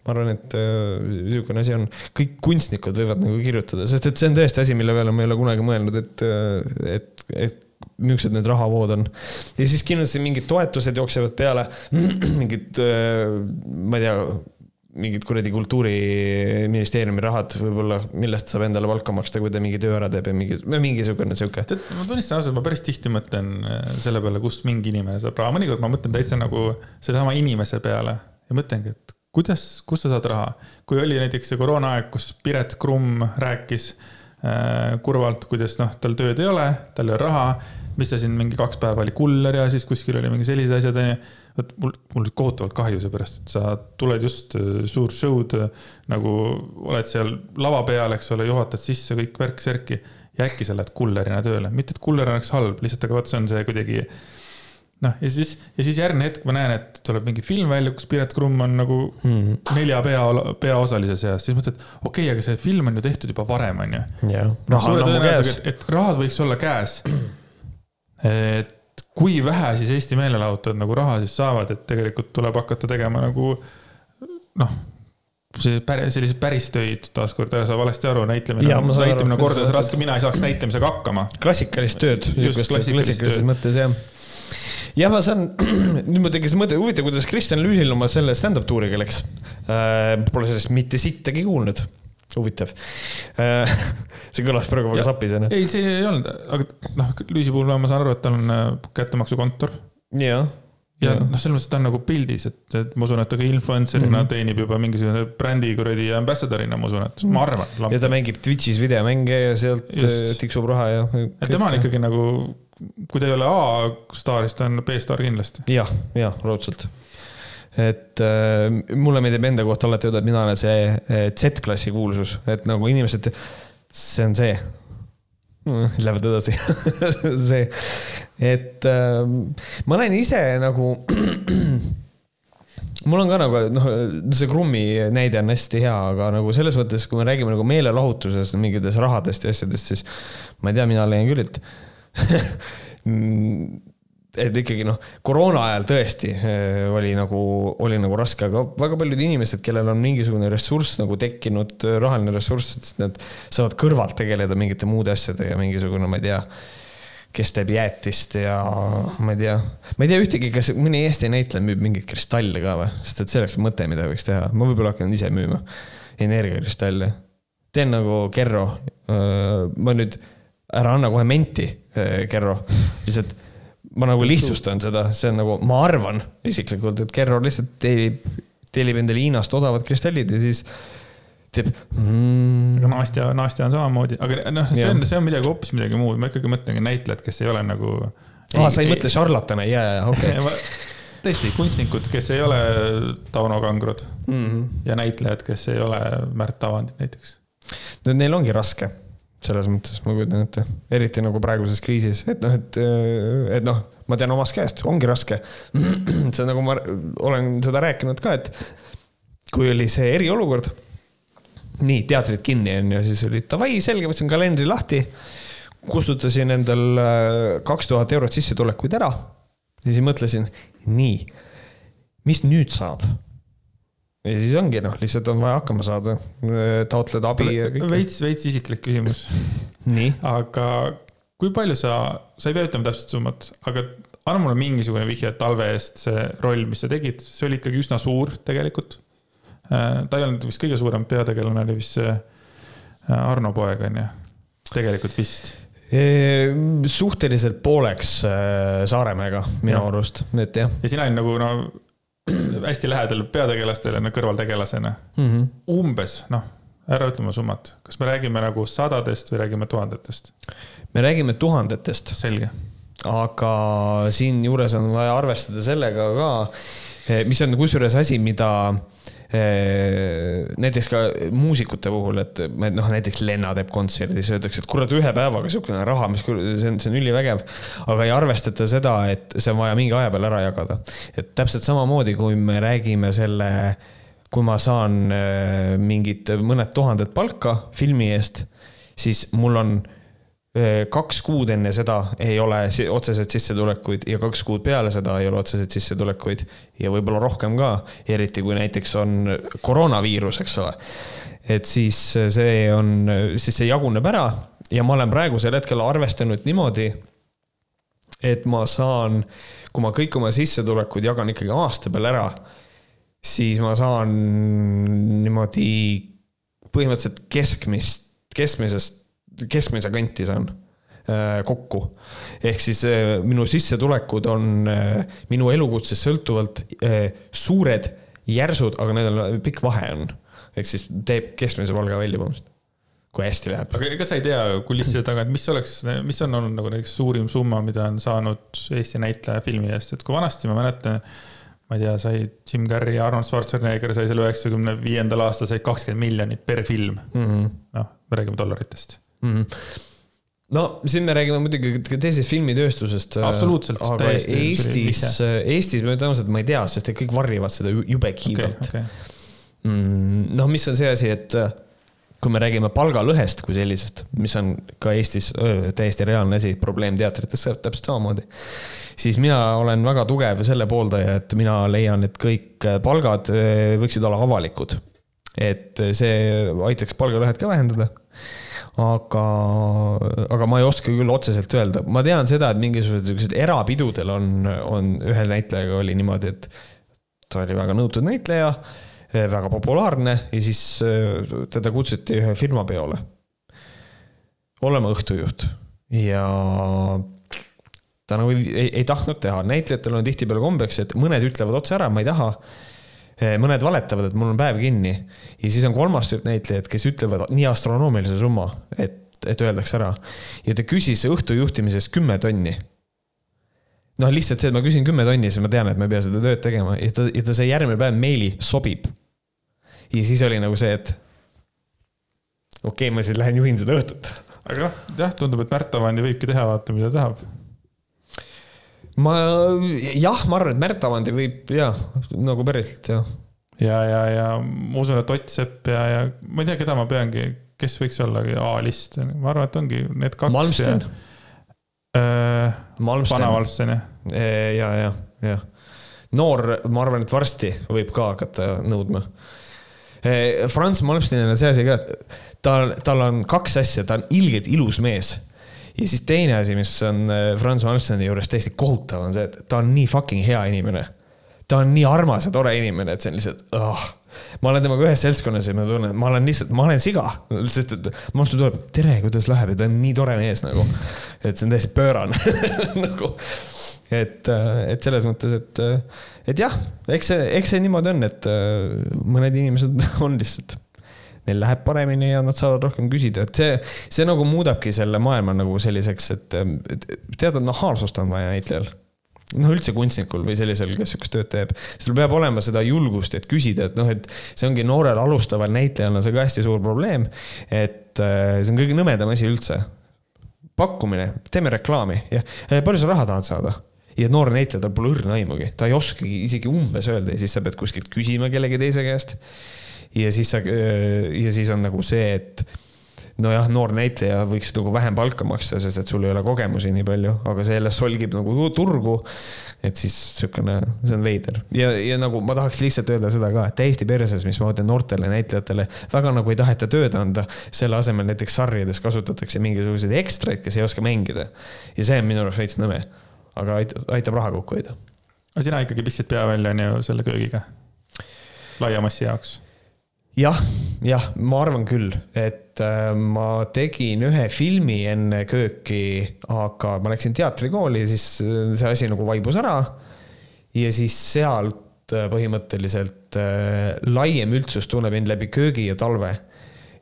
ma arvan, et äh, niisugune asi on, kõik kunstnikud võivad nagu kirjutada, sest et see on tõesti asi, mille peale ma ei ole kunagi mõelnud, et, et, et millised need rahavood on. ja siis kindlasti mingid toetused jooksevad peale, [clears throat] mingid, ma ei tea mingid kuradi kultuuriministeeriumi rahad võib-olla, millest saab endale palka maksta, kui ta mingi töö ära teeb ja mingi, mingisugune sihuke. tead, ma tunnistan ausalt, ma päris tihti mõtlen äh, selle peale, kust mingi inimene saab raha, mõnikord ma mõtlen täitsa nagu sedasama inimese peale ja mõtlengi, et kuidas, kust sa saad raha. kui oli näiteks see koroonaaeg, kus Piret Krumm rääkis äh, kurvalt, kuidas noh, tal tööd ei ole, tal ei ole raha. mis ta siin mingi kaks päeva oli kuller ja siis kuskil oli mingi sellised asjad onju. Vot mul, mul oli kohutavalt kahju seepärast, et sa tuled just äh, suur show'd äh, nagu oled seal lava peal, eks ole, juhatad sisse kõik värk-särki ja äkki sa lähed kullerina tööle, mitte et kuller oleks halb, lihtsalt aga vot see on see kuidagi noh, ja siis, ja siis järgmine hetk ma näen, et tuleb mingi film välja, kus Piret Krumm on nagu mm.. nelja pea, peaosalise seas, siis mõtled, okei okay,, aga see film on ju tehtud juba varem, onju. jah, raha on ammu käes. et, et rahad võiks olla käes. [clears throat] et kui vähe siis Eesti meelelahutajad nagu raha siis saavad, et tegelikult tuleb hakata tegema nagu noh, see päris, selliseid päris töid, taaskord ära saa valesti aru, näitlemine näitlemine on kordades raske, mina ei saaks näitlemisega hakkama. klassikalist tööd. Just, klassikalises mõttes jah. jah, ma saan, [clears throat] nüüd mul tekkis mõte, huvitav, kuidas Kristjan Lüüsil oma selle stand-up tuuriga läks äh,. Pole sellest mitte sittagi kuulnud. Huvitav äh. [laughs] see kõlas praegu väga Ja- sapisena. ei, see ei olnud, aga noh, Lüüsi puhul ma saan aru, et tal on äh, kättemaksukontor ja Jaa. noh, selles mõttes ta on nagu pildis, et, et ma usun, et ta ka influencer'ina mm Mhm. -hmm. teenib juba mingisugune brändi kuradi ambassador'ina, ma usun, et ma arvan. ja ta mängib Twitch'is videomänge ja sealt Just. Just. tiksub raha ja. et tema on ikkagi nagu, kui ta ei ole A-staar, siis ta on B-staar kindlasti. jah, jah, raudselt. Et äh, mulle meeldib enda kohta alati öelda, et mina olen see äh, Z-klassi kuulsus, et nagu inimesed, see on see. Lähevad edasi, [laughs] see, et äh, ma näen ise nagu. [clears throat] mul on ka nagu noh, see Krummi näide on hästi hea, aga nagu selles mõttes, kui me räägime nagu meelelahutusest, mingitest rahadest ja asjadest, siis ma ei tea, mina leian küll, et [laughs] et ikkagi noh, koroona ajal tõesti eh, oli nagu, oli nagu raske, aga väga paljud inimesed, kellel on mingisugune ressurss nagu tekkinud, rahaline ressurss, et nad saavad kõrvalt tegeleda mingite muude asjadega, mingisugune, ma ei tea, kes teeb jäätist ja ma ei tea, ma ei tea ühtegi, kas mõni Eesti näitleja müüb mingeid kristalle ka või, sest et see oleks mõte, mida võiks teha, ma võib-olla hakkan ise müüma energiakristalle. teen nagu Kerro, ma nüüd, ära anna kohe menti, Kerro, lihtsalt ma nagu lihtsustan seda, see on nagu, ma arvan isiklikult, et Kerro lihtsalt tellib, tellib endale Hiinast odavad kristallid ja siis teeb mm, aga. Nastja, Nastja on samamoodi, aga noh, see on, see on midagi hoopis midagi muud, ma ikkagi mõtlengi näitlejad, kes ei ole nagu. aa, sa ei mõtle šarlatane, jaa, jaa, okei. [laughs] tõesti, kunstnikud, kes ei ole Tauno Kangrod Mhm. ja näitlejad, kes ei ole Märt Avandid näiteks. neil ongi raske, selles mõttes ma kujutan ette, eriti nagu praeguses kriisis, et noh, et, et noh, ma tean omast käest, ongi raske. [clears throat] see nagu ma olen seda rääkinud ka, et kui oli see eriolukord, nii teatrid kinni on ju, siis oli davai, selge, võtsin kalendri lahti, kustutasin endal kaks tuhat eurot sissetulekuid ära ja siis mõtlesin, nii, mis nüüd saab? Ja siis ongi noh, lihtsalt on vaja hakkama saada, taotleda abi ja kõik. veits, veits isiklik küsimus, nii, aga kui palju sa, sa ei pea ütlema täpset summat, aga anna mulle mingisugune vihje talve eest see roll, mis sa tegid, see oli ikkagi üsna suur tegelikult. ta ei olnud vist kõige suurem peategelane, oli vist see äh, Arno poeg on ju, tegelikult vist. suhteliselt pooleks äh, Saaremäega minu Jah. arust, et jah ja sina olid nagu no [clears throat] hästi lähedal peategelastele kõrvaltegelasena. mm. -hmm. umbes noh, ära ütle oma summat, kas me räägime nagu sadadest või räägime tuhandetest? me räägime tuhandetest, selge. aga siinjuures on vaja arvestada sellega ka, mis on kusjuures asi, mida eh, näiteks ka muusikute puhul, et noh, näiteks Lenna teeb kontserdi, siis öeldakse, et kurat, ühe päevaga niisugune raha, mis, see on, see on ülivägev. aga ei arvestata seda, et see on vaja mingi aja peal ära jagada. et täpselt samamoodi, kui me räägime selle, kui ma saan eh, mingit mõned tuhanded palka filmi eest, siis mul on kaks kuud enne seda ei ole otseselt sissetulekuid ja kaks kuud peale seda ei ole otseselt sissetulekuid ja võib-olla rohkem ka, eriti kui näiteks on koroonaviirus, eks ole. et siis see on, siis see jaguneb ära ja ma olen praegusel hetkel arvestanud niimoodi, et ma saan, kui ma kõik oma sissetulekud jagan ikkagi aasta peale ära, siis ma saan niimoodi põhimõtteliselt keskmist, keskmisest, keskmise kanti saan äh, kokku. ehk siis äh, minu sissetulekud on äh, minu elukutsest sõltuvalt suured, järsud, aga nendel pikk vahe on. ehk siis teeb keskmise palga välja põhimõtteliselt. kui hästi läheb. aga ega sa ei tea kulisside taga, et mis oleks, mis on olnud nagu näiteks suurim summa, mida on saanud Eesti näitleja filmi eest, et kui vanasti ma mäletan, ma ei tea, sai Jim Carrey ja Arnold Schwarzenegger sai selle üheksakümne viiendal aastal said kakskümmend miljonit per film mm -hmm.. noh, me räägime dollaritest mm. -hmm no siin me räägime muidugi ka teisest filmitööstusest. absoluutselt. aga Eestis, Eestis ma tõenäoliselt ma ei tea, sest et kõik varrivad seda jube kiivalt okay,. Okay. Mm, noh, mis on see asi, et kui me räägime palgalõhest kui sellisest, mis on ka Eestis öö, täiesti reaalne asi, probleem teatrites täpselt samamoodi. siis mina olen väga tugev selle pooldaja, et mina leian, et kõik palgad võiksid olla avalikud. et see aitaks palgalõhet ka vähendada aga, aga ma ei oska küll otseselt öelda, ma tean seda, et mingisugused siuksed erapidudel on, on ühel näitlejaga oli niimoodi, et ta oli väga nõutud näitleja väga populaarne ja siis eh, teda kutsuti ühe firma peole. olema õhtujuht ja ta nagu ei, ei, ei tahtnud teha, näitlejatel on tihtipeale kombeks, et mõned ütlevad otse ära, ma ei taha. Eh, mõned valetavad, et mul on päev kinni ja siis on kolmas tüüp näitlejaid, kes ütlevad nii astronoomilise summa, et, et öeldakse ära. ja ta küsis õhtu juhtimises kümme tonni noh, lihtsalt see, et ma küsin kümme tonni, siis ma tean, et ma ei pea seda tööd tegema ja ta, ja ta sai järgmine päev meili, sobib. ja siis oli nagu see, et okei okay,, ma siis lähen juhin seda õhtut. aga noh, jah, tundub, et Märt Avandi võibki teha, vaata, mida tahab. Ma, jah, ma arvan, et Märt Avandi võib ja nagu päriselt jah. ja, ja, ja ma usun, et Ott Sepp ja, ja ma ei tea, keda ma peangi, kes võiks olla A-list, ma arvan, et ongi need kaks. Malmsten äh,. vana Malmsten jah? ja, ja, ja. noor, ma arvan, et varsti võib ka hakata nõudma. Franz Malmstenil on see asi ka, et tal, tal on kaks asja, ta on ilgelt ilus mees ja siis teine asi, mis on Franz Malmsteni juures täiesti kohutav, on see, et ta on nii fucking hea inimene. ta on nii armas ja tore inimene, et see on lihtsalt oh ma olen temaga ühes seltskonnas ja ma tunnen, et ma olen lihtsalt, ma olen siga, sest et Monster tuleb, tere, kuidas läheb ja ta on nii tore mees nagu. et see on täiesti pöörane [laughs] nagu, et, et selles mõttes, et, et jah, eks see, eks see niimoodi on, et mõned inimesed [laughs] on lihtsalt neil läheb paremini ja nad saavad rohkem küsida, et see, see nagu muudabki selle maailma nagu selliseks, et teatud nahaalsust on vaja näitlejal noh, üldse kunstnikul või sellisel, kes sihukest tööd teeb, sul peab olema seda julgust, et küsida, et noh, et see ongi noorel alustaval näitlejal on see ka hästi suur probleem. et äh, see on kõige nõmedam asi üldse. pakkumine, teeme reklaami, jah, äh, palju sa raha tahad saada? ja noor näitleja, tal pole õrna aimugi, ta ei oskagi isegi umbes öelda ja siis sa pead kuskilt küsima kellegi teise käest. Ja siis sa, äh, ja siis on nagu see, et nojah, noor näitleja võiks nagu vähem palka maksta, sest et sul ei ole kogemusi nii palju, aga see jälle solgib nagu turgu. et siis sihukene, see on veider ja, ja nagu ma tahaks lihtsalt öelda seda ka, et täiesti perses, mismoodi noortele näitlejatele väga nagu ei taheta tööd anda. selle asemel näiteks sarjades kasutatakse mingisuguseid ekstraid, kes ei oska mängida. ja see on minu arust veits nõme, aga aitab, aitab raha kokku hoida. aga sina ikkagi pistsid pea välja, on ju, selle köögiga? laia massi jaoks jah, jah, ma arvan küll, et äh, ma tegin ühe filmi enne kööki, aga ma läksin teatrikooli siis äh, see asi nagu vaibus ära. ja siis sealt äh, põhimõtteliselt laiem üldsus tunneb mind läbi köögi ja talve.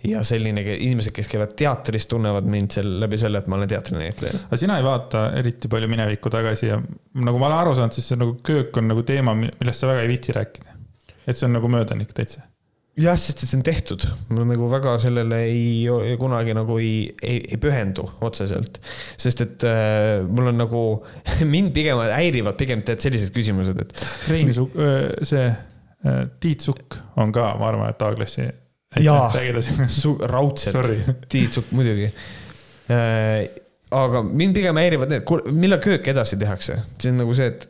ja selline, inimesed, kes käivad teatris, tunnevad mind seal läbi selle, et ma olen teatrinäitleja. aga sina ei vaata eriti palju minevikku tagasi ja nagu ma olen aru saanud, siis see nagu köök on nagu teema, millest sa väga ei viitsi rääkida. et see on nagu möödanik täitsa jah, sest et see on tehtud, ma nagu väga sellele ei, kunagi nagu ei, ei, ei pühendu otseselt. sest et äh, mul on nagu, [laughs] mind pigem häirivad pigem tead sellised küsimused, et. Rein Sukk, see äh, Tiit Sukk on ka, ma arvan, et A-klassi. jaa, [laughs] raudselt, Tiit Sukk muidugi äh,. aga mind pigem häirivad need, millal köök edasi tehakse, see on nagu see, et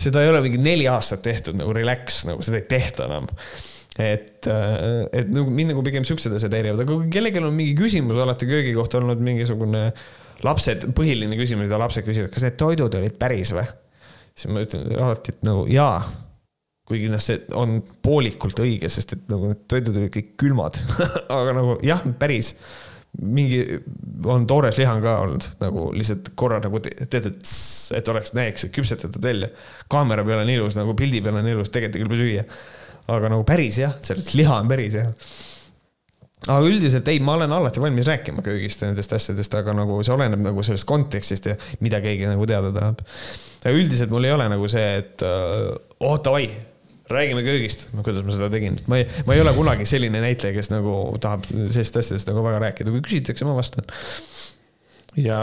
seda ei ole mingi neli aastat tehtud nagu relax, nagu seda ei tehta enam et, äh, et nagu mind nagu pigem siuksed asjad häirivad, aga kui kellelgi on mingi küsimus alati köögi kohta olnud mingisugune lapsed, põhiline küsimus, mida lapsed küsivad, kas need toidud olid päris või? siis ma ütlen alati, et nagu jaa. kuigi noh, see on poolikult õige, sest et nagu need toidud olid kõik külmad [laughs] aga nagu jah, päris mingi, on toores liha ka olnud nagu lihtsalt korra nagu tehtud, et oleks, näeks küpsetatud välja. kaamera peal on ilus, nagu pildi peal on ilus, tegelikult ei kõlba süüa. aga nagu päris jah, selles liha on päris jah. aga üldiselt ei, ma olen alati valmis rääkima köögist ja nendest asjadest, aga nagu see oleneb nagu sellest kontekstist ja mida keegi nagu teada tahab. üldiselt mul ei ole nagu see, et oh davai, räägime köögist, kuidas ma seda tegin, ma ei, ma ei ole kunagi selline näitleja, kes nagu tahab sellistest asjadest nagu väga rääkida, kui küsitakse, ma vastan. ja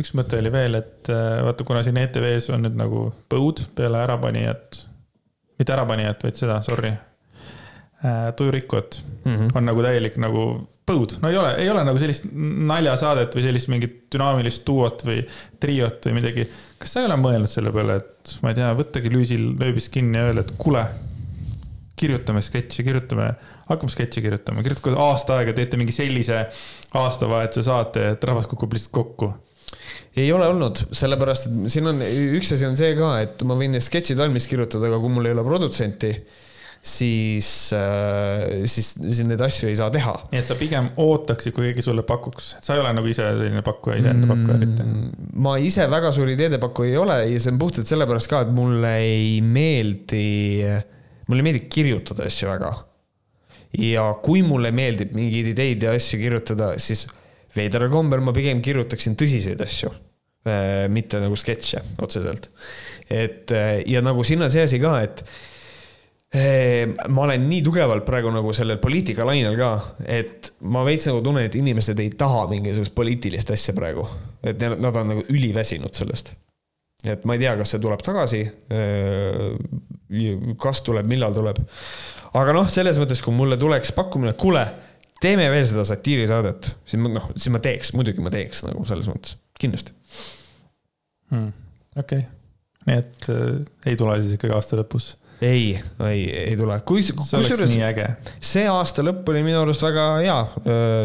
üks mõte oli veel, et äh, vaata, kuna siin ETV-s on nüüd nagu põud peale ärapanijat, mitte ärapanijat, vaid seda, sorry Äh, tujurikkujat mm -hmm. on nagu täielik nagu põud, no ei ole, ei ole nagu sellist naljasaadet või sellist mingit dünaamilist duot või triot või midagi. kas sa ei ole mõelnud selle peale, et ma ei tea, võttagi lüüsil lööbis kinni ja öelda, et kuule, kirjutame sketši, kirjutame, hakkame sketši kirjutama, kirjutage aasta aega, teete mingi sellise aastavahetuse saate, et rahvas kukub lihtsalt kokku ei ole olnud, sellepärast et siin on, üks asi on see ka, et ma võin need sketšid valmis kirjutada, aga kui mul ei ole produtsenti siis, äh, siis, siis neid asju ei saa teha. nii et sa pigem ootaksid, kui keegi sulle pakuks, sa ei ole nagu ise selline pakkuja, iseenda pakkuja eriti? Mm, ma ise väga suur ideedepakkuja ei ole ja see on puhtalt sellepärast ka, et mulle ei meeldi, mulle ei meeldi kirjutada asju väga. ja kui mulle meeldib mingeid ideid ja asju kirjutada, siis veidral kombel ma pigem kirjutaksin tõsiseid asju äh, mitte nagu sketše otseselt. et äh, ja nagu siin on see asi ka, et ma olen nii tugevalt praegu nagu sellel poliitikalainel ka, et ma veits nagu tunnen, et inimesed ei taha mingisugust poliitilist asja praegu. et nad on nagu üliväsinud sellest. et ma ei tea, kas see tuleb tagasi. Ehm, kas tuleb, millal tuleb. aga noh, selles mõttes, kui mulle tuleks pakkumine, kuule, teeme veel seda satiirisaadet, siis ma noh, siis ma teeks, muidugi ma teeks nagu selles mõttes, kindlasti hmm,. okei okay., nii et äh, ei tule siis ikkagi aasta lõpus ei, ei, ei tule. kui, kusjuures see aasta lõpp oli minu arust väga hea.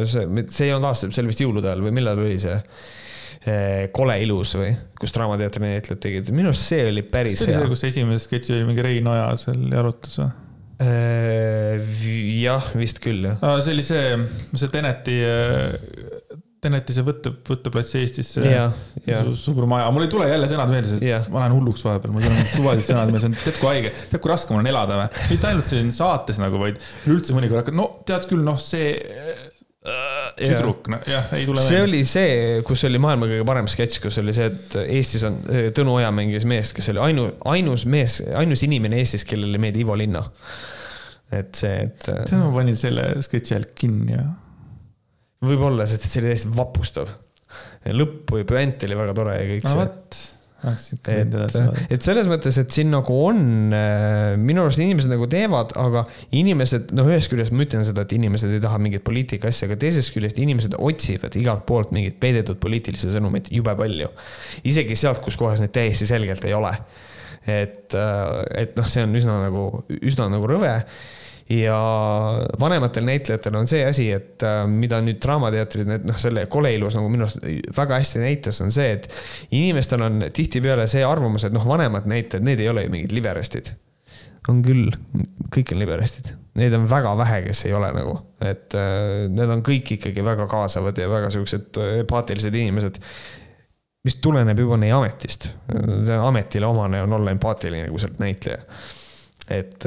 see, see ei olnud aasta, see oli vist jõulude ajal või millal oli see? kole ilus või, kus Draamateatri näitlejad tegid, minu arust see oli päris see hea. see oli see, kus esimene sketš oli mingi Rein Oja seal jalutas või? jah, vist küll jah. see oli see, see Teneti Teneti see võtte, võtteplatsi Eestisse. Su, suur maja, mul ei tule jälle sõnad meelde, sest yeah. ma lähen hulluks vahepeal, mul ei mingid suvalised sõnad on tead kui haige, tead kui raske mul on elada või. mitte ainult siin saates nagu, vaid üleüldse mõnikord hakkad, no tead küll, noh, see äh, tüdruk, noh jah, ei tule see meelde. oli see, kus oli maailma kõige parem sketš, kus oli see, et Eestis on, Tõnu Oja mängis meest, kes oli ainu, ainus mees, ainus inimene Eestis, kellele ei meeldi Ivo Linna. et see, et. tead, ma panin selle sketši all kinni ja võib-olla, sest et see oli täiesti vapustav. lõpp või puänt oli väga tore ja kõik no, see. et, et selles mõttes, et siin nagu on, äh, minu arust inimesed nagu teevad, aga inimesed, noh, ühest küljest ma ütlen seda, et inimesed ei taha mingit poliitika asja, aga teisest küljest inimesed otsivad igalt poolt mingeid peidetud poliitilisi sõnumeid jube palju. isegi sealt, kus kohas neid täiesti selgelt ei ole. et, äh, et noh, see on üsna nagu, üsna nagu rõve ja vanematel näitlejatel on see asi, et äh, mida nüüd Draamateatrid, need noh, selle Kole ilus nagu minu arust väga hästi näitas, on see, et inimestel on tihtipeale see arvamus, et noh, vanemad näitlejad, need ei ole ju mingid liberestid. on küll, kõik on liberestid, neid on väga vähe, kes ei ole nagu, et äh, need on kõik ikkagi väga kaasavad ja väga siuksed äh, empaatilised inimesed. Mis tuleneb juba neie ametist. ametile omane on olla empaatiline kui sealt näitleja et,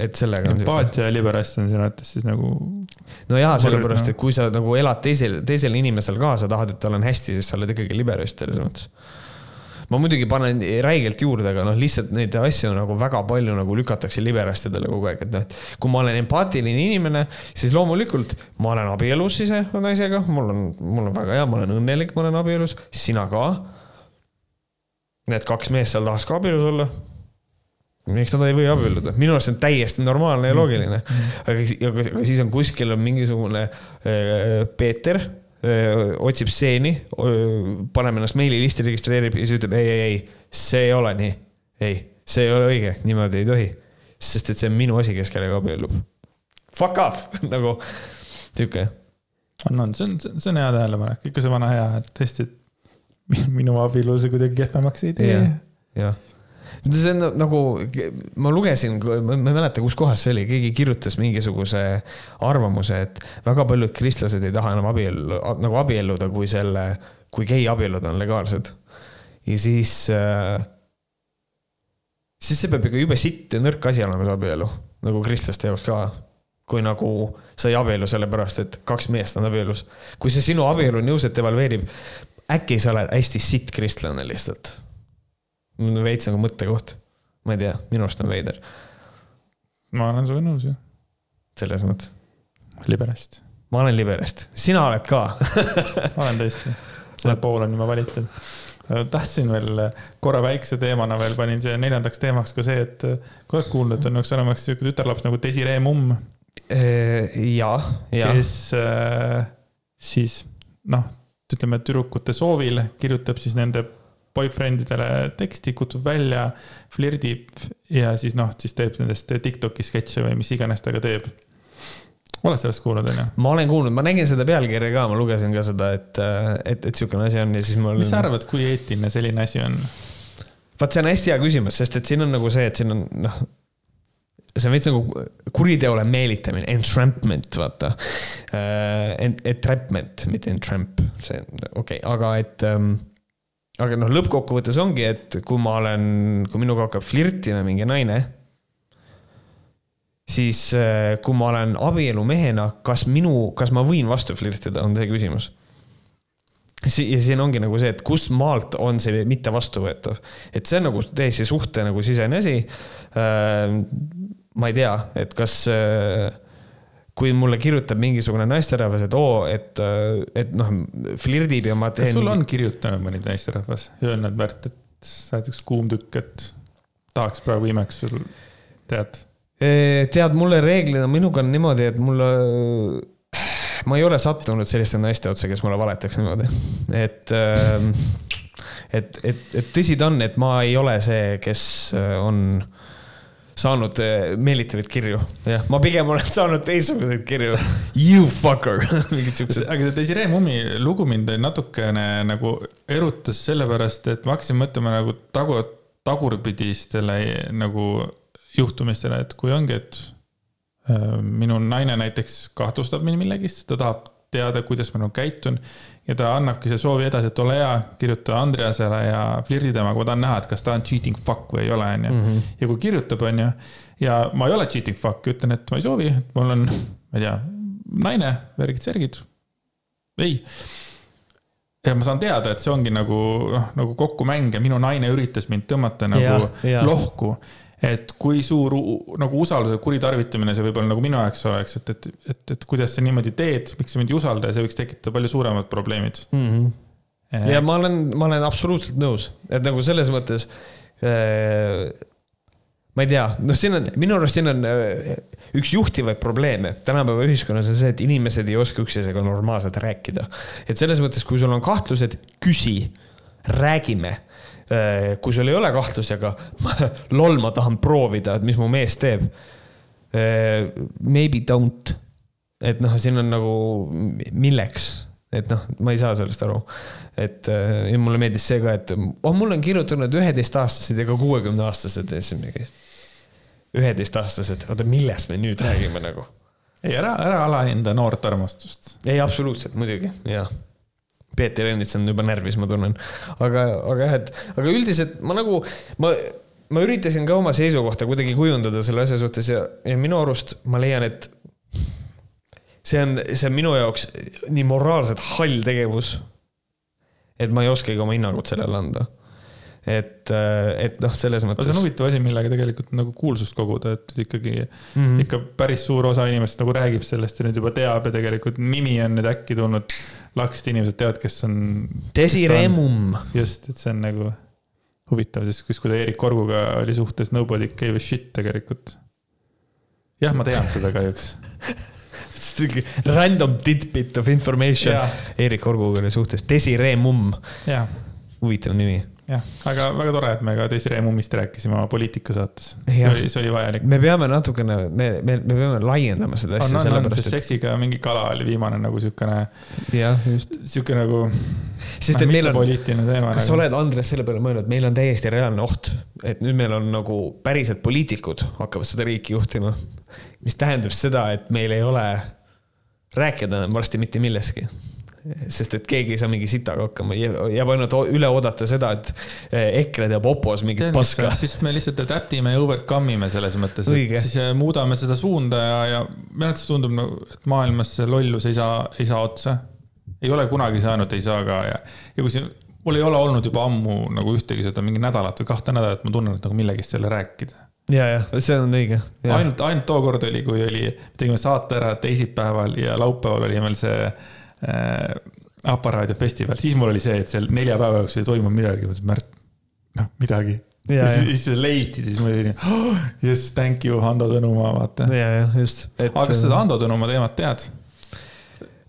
et sellega. empaatia ja liberast on sinu arvates siis nagu. no jaa, sellepärast, et kui sa nagu elad teisel, teisel inimesel ka, sa tahad, et tal on hästi, siis sa oled ikkagi liberast selles mõttes. ma muidugi panen räigelt juurde, aga noh, lihtsalt neid asju nagu väga palju nagu lükatakse liberastidele kogu aeg, et noh, et kui ma olen empaatiline inimene, siis loomulikult ma olen abielus ise naisega, mul on, mul on väga hea, ma olen õnnelik, ma olen abielus, sina ka. Need kaks meest seal tahaks ka abielus olla miks nad ei või abielluda, minu arust see on täiesti normaalne ja loogiline. aga, aga, aga siis on kuskil on mingisugune äh, Peeter äh, otsib stseeni, paneb ennast meililisti, registreerib ja siis ütleb ei, ei, ei, see ei ole nii. ei, see ei ole õige, niimoodi ei tohi. sest et see on minu asi, kes kellega abiellub. Fuck off [laughs] nagu sihuke. on, on, see on, see on hea tähelepanek, ikka see vana hea, et tõesti, et [laughs] minu abielu see kuidagi kehvemaks ei tee. jah see on nagu, ma lugesin, ma ei mäleta, kus kohas see oli, keegi kirjutas mingisuguse arvamuse, et väga paljud kristlased ei taha enam abiellu, nagu abielluda, kui selle, kui gei abiellud on legaalsed. ja siis äh,, siis see peab ikka jube sitt ja nõrk asi olema, see abielu, nagu kristlaste jaoks ka kui nagu sa ei abiellu sellepärast, et kaks meest on abielus. kui see sinu abielu niuuselt evalveerib, äkki sa oled hästi sitt kristlane lihtsalt. Veits nagu mõttekoht. ma ei tea, minu arust on veider. ma olen sinuga nõus, jah. selles mõttes. liberast. ma olen liberast, sina oled ka olen tõesti, see pool on juba valitud tahtsin veel korra väikse teemana veel panin siia neljandaks teemaks ka see, et kui oled kuulnud, et on üks olemas sihuke tütarlaps nagu Desiree Mumm. ja, ja. kes äh, siis noh, ütleme tüdrukute soovil kirjutab siis nende boyfriend idele teksti, kutsub välja, flirdib ja siis noh, siis teeb nendest Tiktoki sketše või mis iganes ta ka teeb oled sellest kuulnud, on ju? ma olen kuulnud, ma nägin seda pealkirja ka, ma lugesin ka seda, et, et, et sihukene asi on ja siis ma. mis sa arvad, kui eetiline selline asi on? vaat see on hästi hea küsimus, sest et siin on nagu see, et siin on noh, see on veits nagu kuriteole meelitamine, entrampment, vaata uh,. Entrapment, mitte entramp, see, okei okay,, aga et um, aga noh, lõppkokkuvõttes ongi, et kui ma olen, kui minuga hakkab flirtima mingi naine siis äh, kui ma olen abielumehena, kas minu, kas ma võin vastu flirtida, on see küsimus. ja siin ongi nagu see, et kust maalt on see mitte vastuvõetav, et see on nagu täiesti suhte nagu sisene asi. Äh, ma ei tea, et kas, äh, kui mulle kirjutab mingisugune naisterahvas, et oo, et, et noh, flirdib ja ma teen. kas sul on kirjutanud mõni naisterahvas ja öelnud, Märt, et sa oled üks kuum tükk, et tahaks praegu imeks sul, tead tead, mulle reeglina, minuga on niimoodi, et mulle, ma ei ole sattunud selliste naiste otsa, kes mulle valetaks niimoodi, et ähm, et, et, et tõsi ta on, et ma ei ole see, kes äh, on saanud äh, meelitavaid kirju, jah, ma pigem olen saanud teistsuguseid kirju. [laughs] You fucker [laughs] mingid siuksed. aga see Desiree Mummi lugu mind natukene nagu erutas sellepärast, et ma hakkasin mõtlema nagu tagu, tagurpidistele nagu juhtumistele, et kui ongi, et äh, minu naine näiteks kahtlustab mind millegist, ta tahab teada, kuidas ma nagu käitun ja ta annabki see soovi edasi, et ole hea, kirjuta Andreasele ja flirdi temaga, ma tahan näha, et kas ta on cheating fuck või ei ole, onju. Mhm. ja kui kirjutab, onju, ja ma ei ole cheating fuck, ütlen, et ma ei soovi, mul on, ma ei tea, naine, värgid-särgid. ei. ja ma saan teada, et see ongi nagu, noh, nagu kokkumäng ja minu naine üritas mind tõmmata nagu ja, ja. lohku et kui suur nagu usalduse kuritarvitamine see võib-olla nagu minu jaoks oleks, et, et, et, et kuidas sa niimoodi teed, miks sa mind ei usalda ja see võiks tekitada palju suuremad probleemid mm. -hmm. ja ma olen, ma olen absoluutselt nõus, et nagu selles mõttes äh, ma ei tea, noh, siin on, minu arust siin on äh, üks juhtivaid probleeme tänapäeva ühiskonnas on see, et inimesed ei oska üksteisega normaalselt rääkida. et selles mõttes, kui sul on kahtlused, küsi, räägime kui sul ei ole kahtlusi, aga [laughs] loll, ma tahan proovida, et mis mu mees teeb. Äh, maybe don't. et noh, siin on nagu milleks, et noh, ma ei saa sellest aru. et äh, ja mulle meeldis see ka, et oh, mulle on kirjutanud üheteistaastased ja ka kuuekümneaastased ja siis mingi. üheteistaastased, oota, millest me nüüd räägime nagu? ei, ära, ära alahinda noort armastust. ei, absoluutselt, muidugi, jah Peeter Ernits on juba närvis, ma tunnen. aga, aga jah, et, aga üldiselt ma nagu, ma, ma üritasin ka oma seisukohta kuidagi kujundada selle asja suhtes ja, ja minu arust ma leian, et see on, see on minu jaoks nii moraalselt hall tegevus. et ma ei oskagi oma hinnangut sellele anda et, et noh, selles mõttes. see on huvitav asi, millega tegelikult nagu kuulsust koguda, et ikkagi mm, -hmm. ikka päris suur osa inimestest nagu räägib sellest ja nüüd juba teab ja tegelikult nimi on nüüd äkki tulnud. Lahkesti inimesed teavad, kes on. Desiremum. just, et see on nagu huvitav, sest kus, kui ta Erik Korguga oli suhtes, nobody gave a shit tegelikult. jah, ma tean seda kahjuks [laughs] Random tidbit of information. Erik Korguga oli suhtes, Desiremum. huvitav nimi jah, aga väga tore, et me ka Desiree Mummist rääkisime oma poliitikasaates. see oli, see oli vajalik. me peame natukene, me, me, me peame laiendama seda asja. on, on, on, sest et... seksiga mingi kala oli viimane nagu siukene. jah, just. siuke nagu. sest et noh, meil on, poliitiline teema. kas nagu... sa oled, Andres, selle peale mõelnud, meil on täiesti reaalne oht, et nüüd meil on nagu päriselt poliitikud hakkavad seda riiki juhtima. mis tähendab seda, et meil ei ole rääkida varsti mitte millestki sest et keegi ei saa mingi sitaga hakkama ja jääb ainult üle oodata seda, et eh, EKRE teeb opos mingit paska. siis me lihtsalt adaptime ja overcome ime selles mõttes, et siis äh, muudame seda suunda ja, ja minu arvates tundub et maailmas see lollus ei saa, ei saa otsa. ei ole kunagi saanud, ei saa ka ja, ja kui siin, mul ei ole olnud juba ammu nagu ühtegi seda mingi nädalat või kahte nädalat, ma tunnen, et nagu millegist jälle rääkida. ja, ja see on õige. ainult, ainult tookord oli, kui oli, tegime saate ära teisipäeval ja laupäeval oli meil see äh, aparaadifestival, siis mul oli see, et seal nelja päeva jooksul ei toimunud midagi, ma mõtlesin, Märt, noh, midagi. Ja, ja siis, siis leiti, siis ma olin oh,, yes, thank you, Hando Tõnumaa, vaata. ja, ja just. aga kas seda Hando Tõnumaa teemat tead?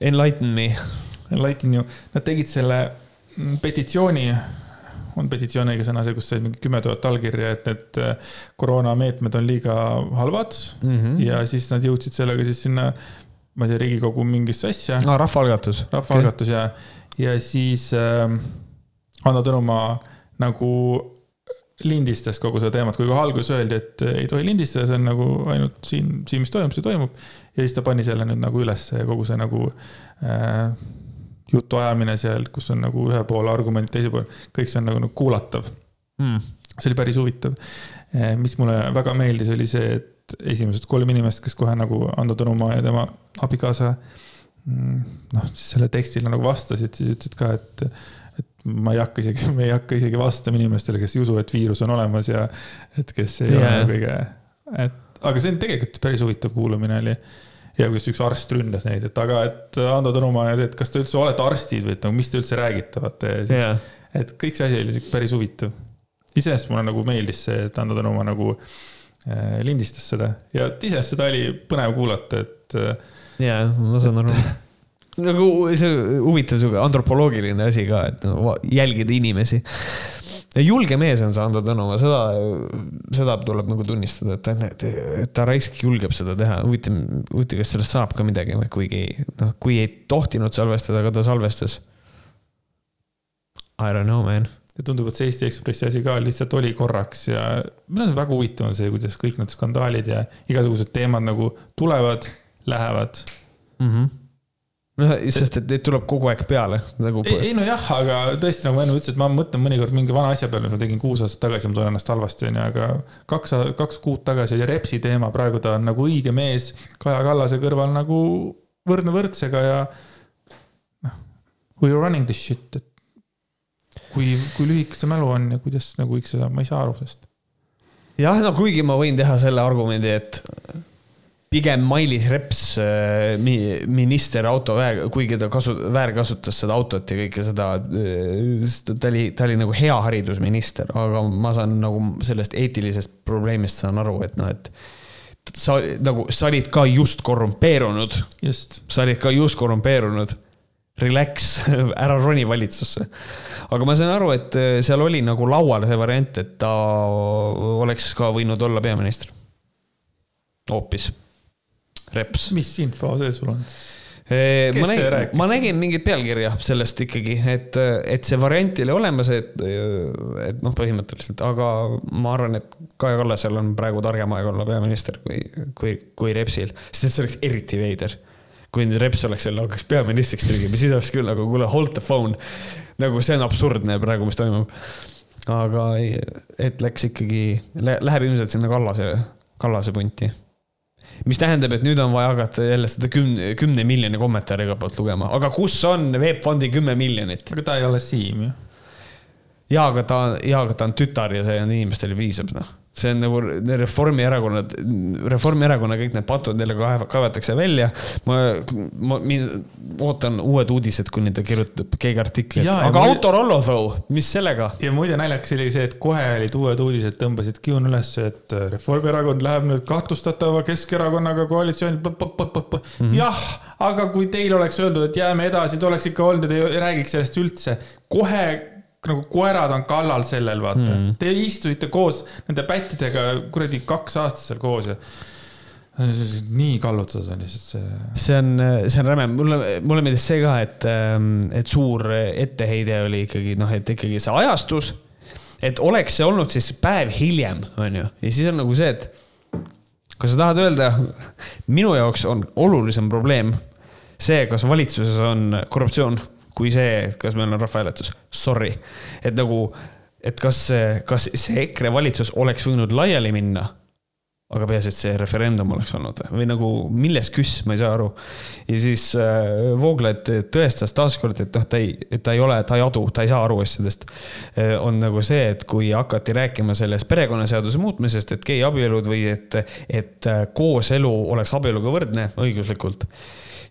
Enlighten me. Enlighten you, nad tegid selle mm, petitsiooni, on petitsioon õige sõna, see, kus sai mingi kümme tuhat allkirja, et need äh, koroonameetmed on liiga halvad mm. -hmm. ja siis nad jõudsid sellega siis sinna, ma ei tea, Riigikogu mingisse asja, ah,. rahvaalgatus. rahvaalgatus ja, ja siis äh, Hando Tõnumaa nagu lindistas kogu seda teemat, kui kohe alguses öeldi, et ei tohi lindistada, see on nagu ainult siin, siin, mis toimub, see toimub. ja siis ta pani selle nüüd nagu ülesse ja kogu see nagu äh, jutuajamine seal, kus on nagu ühe poole argument, teise poole, kõik see on nagu, nagu kuulatav. Mm. see oli päris huvitav. mis mulle väga meeldis, oli see, et esimesed kolm inimest, kes kohe nagu Ando Tõnumaa ja tema abikaasa mm, noh, selle tekstile nagu vastasid, siis ütlesid ka, et, et ma ei hakka isegi, me ei hakka isegi vastama inimestele, kes ei usu, et viirus on olemas ja et kes ei Jaa. ole kõige, et aga see on tegelikult päris huvitav kuulamine oli ja kuidas üks arst ründas neid, et aga, et Ando Tõnumaa ja see, et kas te üldse olete arstid või et nagu, mis te üldse räägite, vaata ja siis jaa, et kõik see asi oli siuke päris huvitav. iseenesest mulle nagu meeldis see, et Ando Tõnumaa nagu lindistas seda ja iseenesest seda oli põnev kuulata, et äh, jaa, ma saan aru. [laughs] nagu see huvitav sihuke antropoloogiline asi ka, et no, va- jälgida inimesi. julge mees on see Ando Tõnumaa, seda, seda tuleb nagu tunnistada, et ta, et ta raisk julgeb seda teha. huvitav, huvitav, kas sellest saab ka midagi või kuigi noh, kui ei tohtinud salvestada, aga ta salvestas. I don't know, man. Ja tundub, et see Eesti Ekspressi asi ka lihtsalt oli korraks ja minu arust väga huvitav on see, kuidas kõik need skandaalid ja igasugused teemad nagu tulevad, lähevad. mm. -hmm. noh, sest et neid tuleb kogu aeg peale nagu. ei, ei nojah, aga tõesti nagu enne ütlesid, et ma mõtlen mõnikord mingi vana asja peale, mis ma tegin kuus aastat tagasi, ma tunnen ennast halvasti, onju, aga kaks, kaks kuud tagasi oli Repsi teema, praegu ta on nagu õige mees Kaja Kallase kõrval nagu võrdne võrdsega ja noh, we are running this shit, et kui, kui lühike see mälu on ja kuidas nagu võiks seda, ma ei saa aru sellest. jah, no kuigi ma võin teha selle argumendi, et pigem Mailis Reps, minister auto väär, kuigi ta kasu-, väärkasutas seda autot ja kõike seda, ta oli, ta oli nagu hea haridusminister, aga ma saan nagu sellest eetilisest probleemist saan aru, et noh, et sa nagu, sa olid ka just korrumpeerunud, sa olid ka just korrumpeerunud. Relax, [laughs] ära roni valitsusse. aga ma saan aru, et seal oli nagu laual see variant, et ta oleks ka võinud olla peaminister. hoopis, Reps. mis info see sul on? ma Kes see nägin ma nägin mingit pealkirja sellest ikkagi, et, et see variant oli olemas, et, et noh, põhimõtteliselt, aga ma arvan, et Kaja Kallasel on praegu targem aeg olla peaminister kui, kui, kui Repsil, sest et see oleks eriti veider. Kui nüüd Reps oleks jälle hakkaks peaministriks trügima, siis oleks küll nagu kuule, hold the phone. nagu see on absurdne praegu, mis toimub. aga ei, et läks ikkagi, läheb ilmselt sinna Kallase, Kallase punti mis tähendab, et nüüd on vaja hakata jälle seda kümne, kümne miljoni kommentaari igalt poolt lugema, aga kus on VEB Fondi kümme miljonit? aga ta ei ole Siim ju. jaa, aga ta, jaa, aga ta on tütar ja see on inimestele piisab, noh. See on nagu Reformierakonna, Reformierakonna kõik need patud kaev- kaevatakse välja. ma, ma ootan uued uudised, kuni ta kirjutab keegi artikli, aga muide- Autorollo though, mis sellega? ja muide naljakas oli see, et kohe olid uued uudised, tõmbasid kiun üles, et Reformierakond läheb nüüd kahtlustatava Keskerakonnaga koalitsiooni. Mhm. jah, aga kui teil oleks öeldud, et jääme edasi, te oleks ikka olnud, et ei räägiks sellest üldse. kohe nagu koerad on kallal sellel, vaata mm. Te istusite koos nende pättidega kuradi kaks aastat seal koos ja. nii kallutatud on lihtsalt see. see on, see on räme, mulle, mulle meeldis see ka, et, et suur etteheide oli ikkagi noh, et ikkagi see ajastus. et oleks see olnud siis päev hiljem, on ju, ja siis on nagu see, et kui sa tahad öelda, minu jaoks on olulisem probleem see, kas valitsuses on korruptsioon, kui see, kas meil on rahvahääletus. Sorry, et nagu, et kas, kas see EKRE valitsus oleks võinud laiali minna aga peaasi, et see referendum oleks olnud või nagu milles küss, ma ei saa aru. ja siis äh, Vooglaid tõestas taaskord, et noh, ta ei, ta ei ole, ta ei adu, ta ei saa aru asjadest äh,. on nagu see, et kui hakati rääkima sellest perekonnaseaduse muutmisest, et geiabielud või et, et äh, kooselu oleks abieluga võrdne õiguslikult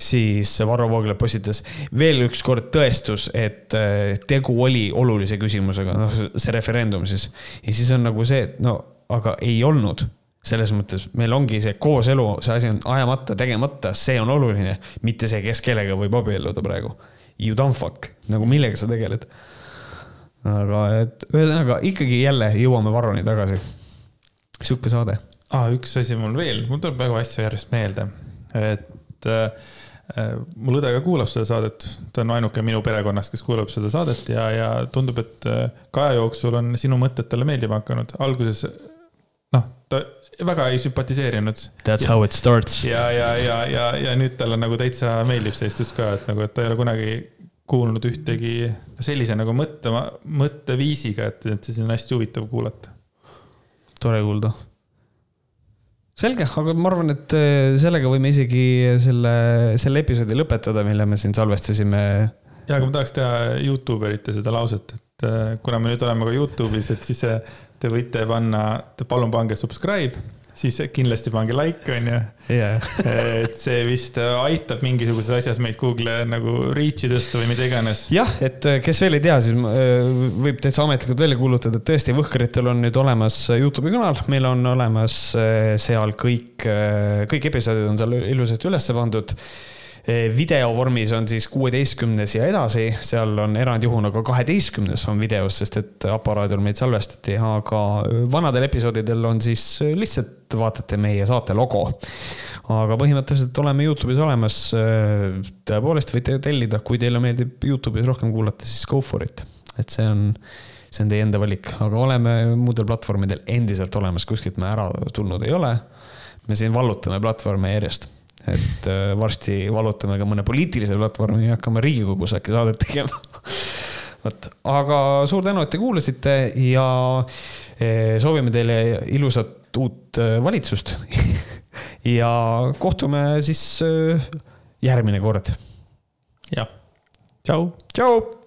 siis Varro Vooglaid postitas veel üks kord tõestus, et äh, tegu oli olulise küsimusega, noh, see referendum siis. ja siis on nagu see, et no aga ei olnud selles mõttes meil ongi see kooselu, see asi on ajamata, tegemata, see on oluline, mitte see, kes kellega võib abielluda praegu. You don't fuck, nagu millega sa tegeled. aga et ühesõnaga ikkagi jälle jõuame Varroni tagasi. sihuke saade. aa, üks asi mul veel, mul tuleb väga asju järjest meelde, et äh, mul õde ka kuulab seda saadet, ta on ainuke minu perekonnast, kes kuulab seda saadet ja, ja tundub, et äh, ka aja jooksul on sinu mõtted talle meeldima hakanud. alguses noh, ta väga ei sümpatiseerinud. That's how it starts. ja, ja, ja, ja, ja nüüd talle nagu täitsa meeldib see istus ka, et nagu, et ta ei ole kunagi kuulnud ühtegi sellise nagu mõtte, mõtteviisiga, et, et siis on hästi huvitav kuulata. tore kuulda. Selge, aga ma arvan, et äh, sellega võime isegi selle, selle episoodi lõpetada, mille me siin salvestasime. ja, aga ma tahaks teha Youtube erite seda lauset, et äh, kuna me nüüd oleme ka Youtube'is, et siis te võite panna, palun pange subscribe, siis kindlasti pange like, on ju yeah. et see vist aitab mingisuguses asjas meid Google'i nagu reach'i tõsta või mida iganes. jah, et äh, kes veel ei tea, siis äh, võib täitsa ametlikult välja kuulutada, et tõesti Võhkritel on nüüd olemas Youtube'i kanal, meil on olemas äh, seal kõik, kõik episoodid on seal ilusasti üles pandud video vormis on siis kuueteistkümnes ja edasi, seal on erandjuhuna ka kaheteistkümnes on videos, sest et aparaadil meid salvestati, aga vanadel episoodidel on siis lihtsalt vaatate meie saate logo. aga põhimõtteliselt oleme Youtube'is olemas. tõepoolest võite tellida, kui teile meeldib Youtube'is rohkem kuulata, siis go for it, et see on see on teie enda valik, aga oleme muudel platvormidel endiselt olemas, kuskilt me ära tulnud ei ole. me siin vallutame platvorme järjest et äh, varsti valutame ka mõne poliitilise platvormi ja hakkame Riigikogus äkki saadet tegema [laughs] vot, aga suur tänu, et te kuulasite ja äh, soovime teile ilusat uut äh, valitsust [laughs] ja kohtume siis järgmine kord. jah, tšau. tšau.